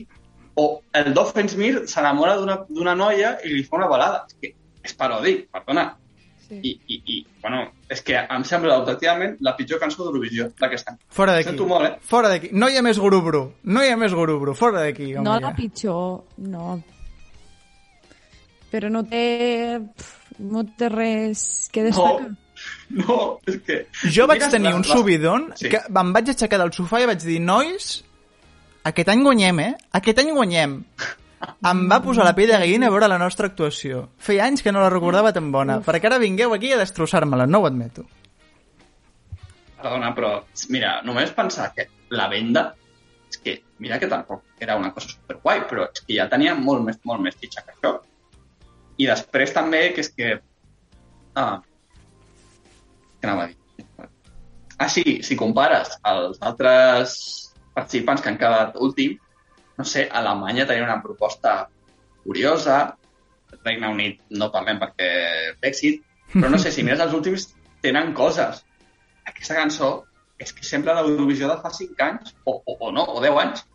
O el Doffensmir s'enamora d'una d'una noia i li fa una balada. És que és parodi, perdona. sí. I, i, i bueno, és que em sembla objectivament la pitjor cançó d'Eurovisió d'aquest any. Fora d'aquí. Sento molt, eh? Fora d'aquí. No hi ha més gurubru. No hi ha més gurubru. Fora d'aquí. home, No ja. la pitjor, no. Però no té... pf, No té res que destacar. No, és que... Jo vaig tenir un subidon Sí. que em vaig aixecar del sofà i vaig dir, nois, aquest any guanyem, eh? Aquest any guanyem. Em va posar la pell de gallina a veure la nostra actuació. Feia anys que no la recordava tan bona, perquè ara vingueu aquí a destrossar-me-la, no ho admeto. Perdona, però mira, només pensar que la venda és que, mira que tampoc era una cosa superguai, però és que ja tenia molt més, molt més fitxa que això. I després també, que és que... Ah, què anava a dir? Ah, sí, si compares els altres participants que han quedat últim, no sé, Alemanya tenia una proposta curiosa, Regne Unit no parlem perquè Brexit, però no sé, si mires els últims tenen coses. Aquesta cançó és que sembla l'Eurovisió de fa 5 anys, o, o, o no, o 10 anys.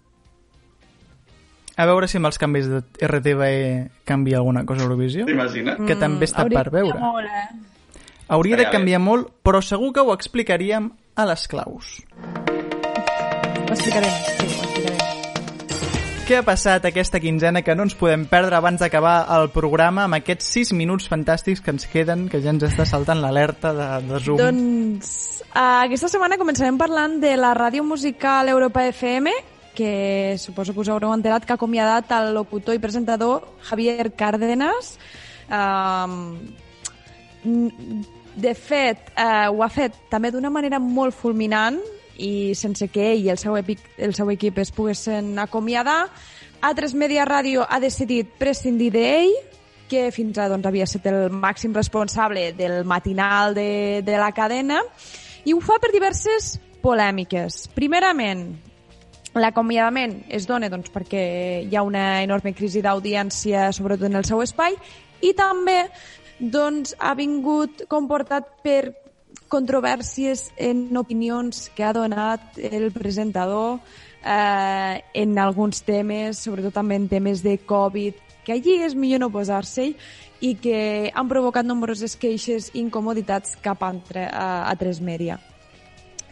A veure si amb els canvis de RTVE canvia alguna cosa a Eurovisió. T'imagines? Que també està hauria per veure. Molt, eh? Hauria de canviar molt, però segur que ho explicaríem a les claus. Ho explicarem, sí, ho explicarem. Què ha passat aquesta quinzena que no ens podem perdre abans d'acabar el programa amb aquests 6 minuts fantàstics que ens queden, que ja ens està saltant l'alerta de, de Zoom? Doncs uh, aquesta setmana començarem parlant de la ràdio musical Europa FM, que suposo que us haureu enterat que ha acomiadat el locutor i presentador Javier Cárdenas. Um, De fet, eh, ho ha fet també d'una manera molt fulminant i sense que ell i el seu, epic, el seu equip es poguessin acomiadar. A3 Media Ràdio ha decidit prescindir d'ell, que fins ara doncs, havia estat el màxim responsable del matinal de, de la cadena, i ho fa per diverses polèmiques. Primerament, l'acomiadament es dona doncs, perquè hi ha una enorme crisi d'audiència, sobretot en el seu espai, i també doncs, ha vingut comportat per controvèrsies en opinions que ha donat el presentador eh, en alguns temes, sobretot també en temes de Covid, que allí és millor no posar-se i que han provocat nombroses queixes i incomoditats cap a, a, a Tres Media.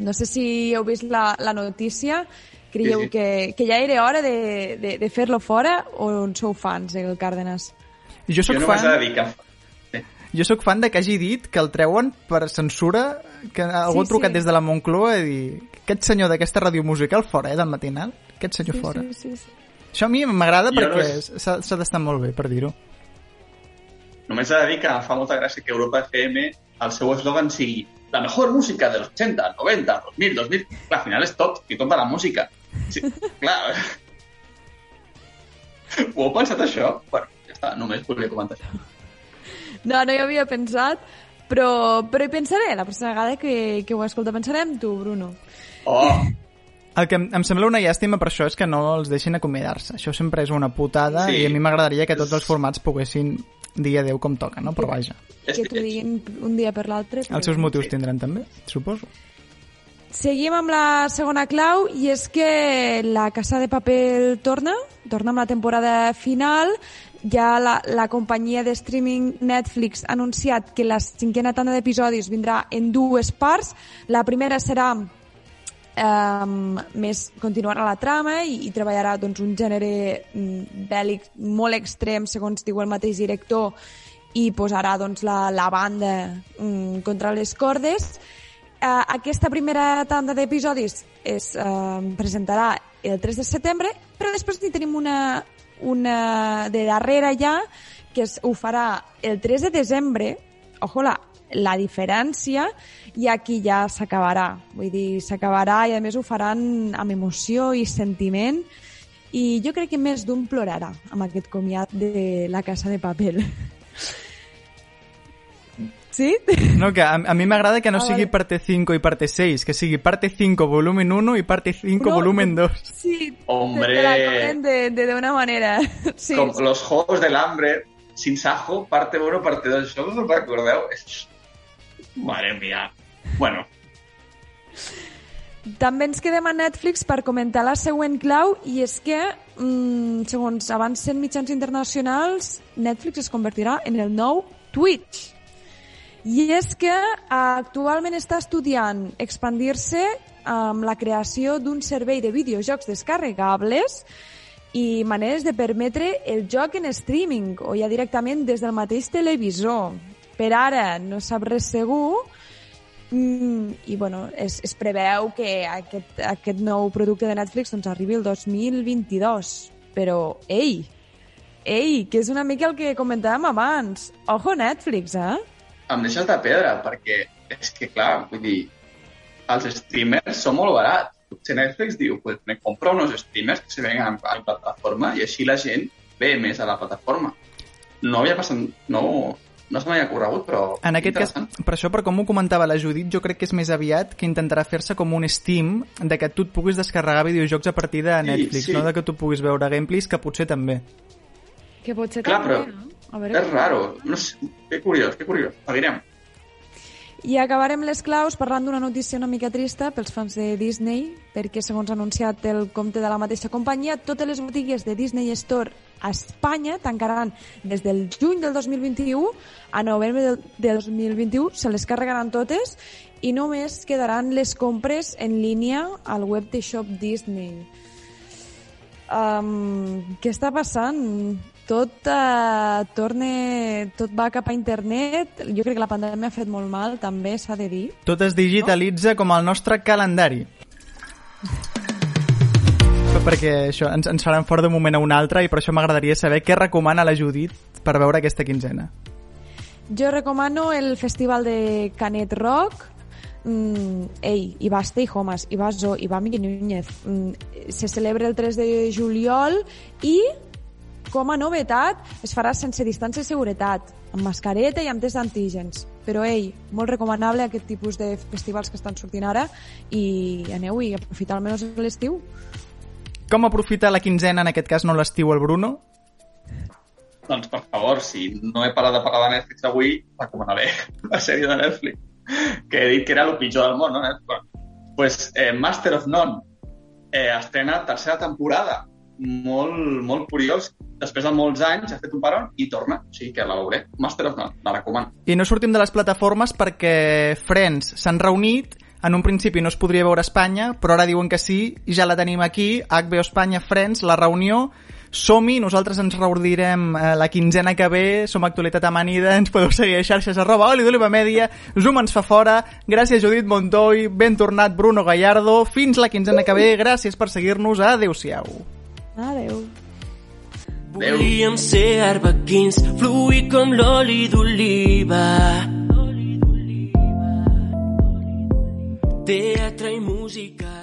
No sé si heu vist la, la notícia, creieu Sí, sí. Que, que ja era hora de, de, de fer-lo fora o en sou fans, el Cárdenas? Jo sóc fan... de dir que... Jo sóc fan de que hagi dit que el treuen per censura, que algú Sí, ha trucat sí. des de la Moncloa i dir aquest senyor d'aquesta ràdio musical fora, eh, del matinal, aquest senyor fora. Sí, sí, sí. Això a mi m'agrada perquè no és- s'ha s'ha d'estar molt bé, per dir-ho. Només he de dir que fa molta gràcia que Europa FM el seu eslògan sigui la mejor música dels 80, 90, 2000, 2000... Clar, al final és tot, i tot de la música. Sí, clar. Ho heu pensat, això? Bueno, ja està, només volia comentar això. No, no hi havia pensat, però, però hi pensaré la pròxima vegada que, que ho escolta. Pensarem tu, Bruno. Oh, El que em, em sembla una llàstima per això és que no els deixin acomiadar-se. Això sempre és una putada Sí. i a mi m'agradaria que tots els formats poguessin dir adeu com toca, no? Però vaja, que t'ho diguin un dia per l'altre. però- els seus motius tindran també, suposo. Seguim amb la segona clau i és que la Casa de Paper torna, torna amb la temporada final. Ja la, la companyia de streaming Netflix ha anunciat que la cinquena tanda d'episodis vindrà en dues parts. La primera serà um, més continuarà la trama i, i treballarà doncs, un gènere mm, bèl·lic molt extrem, segons diu el mateix director, i posarà doncs, la, la banda mm, contra les cordes. Uh, aquesta primera tanda d'episodis es uh, presentarà el 3 de setembre, però després hi tenim una, una de darrere ja, que es, ho farà el 3 de desembre, ojo la, la diferència, i aquí ja s'acabarà. Vull dir, s'acabarà i a més ho faran amb emoció i sentiment i jo crec que més d'un plorarà amb aquest comiat de la Casa de Paper. Sí? No, que a, a mi m'agrada que no Ah, sigui vale. parte 5 i parte 6, que sigui parte 5 volumen 1 i parte 5 No, volumen 2. Sí, Hombre. te la comen de, de, de una manera. Sí, com los Juegos del Hambre, sin sajo, parte 1, parte 2. Això us ho recordeu? És... Mare mia. Bueno, També ens quedem a Netflix per comentar la següent clau i és que, mm, segons avancen mitjans internacionals, Netflix es convertirà en el nou Twitch. I és que actualment està estudiant expandir-se amb la creació d'un servei de videojocs descarregables i maneres de permetre el joc en streaming o ja directament des del mateix televisor. Per ara no sap res segur, Mm, I bueno, es, es preveu que aquest, aquest nou producte de Netflix doncs, arribi el 2022. Però, ei, ei, que és una mica el que comentàvem abans. Ojo Netflix, eh? Em deixes de pedra, perquè és que, clar, vull dir, els streamers són molt barats. Potser Netflix diu, pues me compro unos streamers que se vengan a la plataforma i així la gent ve més a la plataforma. No havia passat... No, no se m'havia corregut, però... En aquest cas, per això, per com ho comentava la Judit, jo crec que és més aviat que intentarà fer-se com un Steam de que tu et puguis descarregar videojocs a partir de Sí, Netflix, sí. no de que tu puguis veure gameplays, que potser també. Que pot ser Clar, també, però no? A veure, és raro. No sé, que curiós, que curiós. Seguirem. I acabarem les claus parlant d'una notícia una mica trista pels fans de Disney, perquè segons ha anunciat el compte de la mateixa companyia, totes les botigues de Disney Store a Espanya tancaran des del juny del 2021 a novembre del, del 2021, se les carregaran totes i només quedaran les compres en línia al web de Shop Disney. Um, què està passant? Tot uh, torna, tot va cap a internet. Jo crec que la pandèmia ha fet molt mal, també s'ha de dir. Tot es digitalitza com el nostre calendari. Perquè això ens, ens faran fora d'un moment a un altre i per això m'agradaria saber què recomana la Judit per veure aquesta quinzena. Jo recomano el festival de Canet Rock, Mm, ei, hi va Stay Homes, hi va Zo, hi va Miguel Núñez. Mm, se celebra el 3 de juliol i, com a novetat, es farà sense distància de seguretat, amb mascareta i amb test d'antígens. Però, ei, molt recomanable aquest tipus de festivals que estan sortint ara i aneu-hi, aprofitar almenys l'estiu. Com aprofitar la quinzena, en aquest cas no l'estiu, el Bruno? Doncs, per favor, si no he parat de parlar de Netflix avui, recomanaré la sèrie de Netflix, que he dit que era el pitjor del món, no? Bueno, pues, eh, Master of None eh, estrena tercera temporada. Molt, molt curiós. Després de molts anys ha fet un paron i torna. O sigui que la veuré. Master of None, la recomano. I no sortim de les plataformes perquè Friends s'han reunit en un principi no es podria veure a Espanya, però ara diuen que sí, i ja la tenim aquí, HBO Espanya, Friends, la reunió, som-hi, nosaltres ens reunirem eh, la quinzena que ve, som Actualitat Amanida, ens podeu seguir a xarxes arroba oli d'oliva media, Zoom ens fa fora, gràcies Judit Montoy, ben tornat Bruno Gallardo, fins la quinzena que ve, gràcies per seguir-nos, adeu-siau. Adeu. Adeu. Volíem ser arbequins, fluir com l'oli d'oliva. Teatre i música.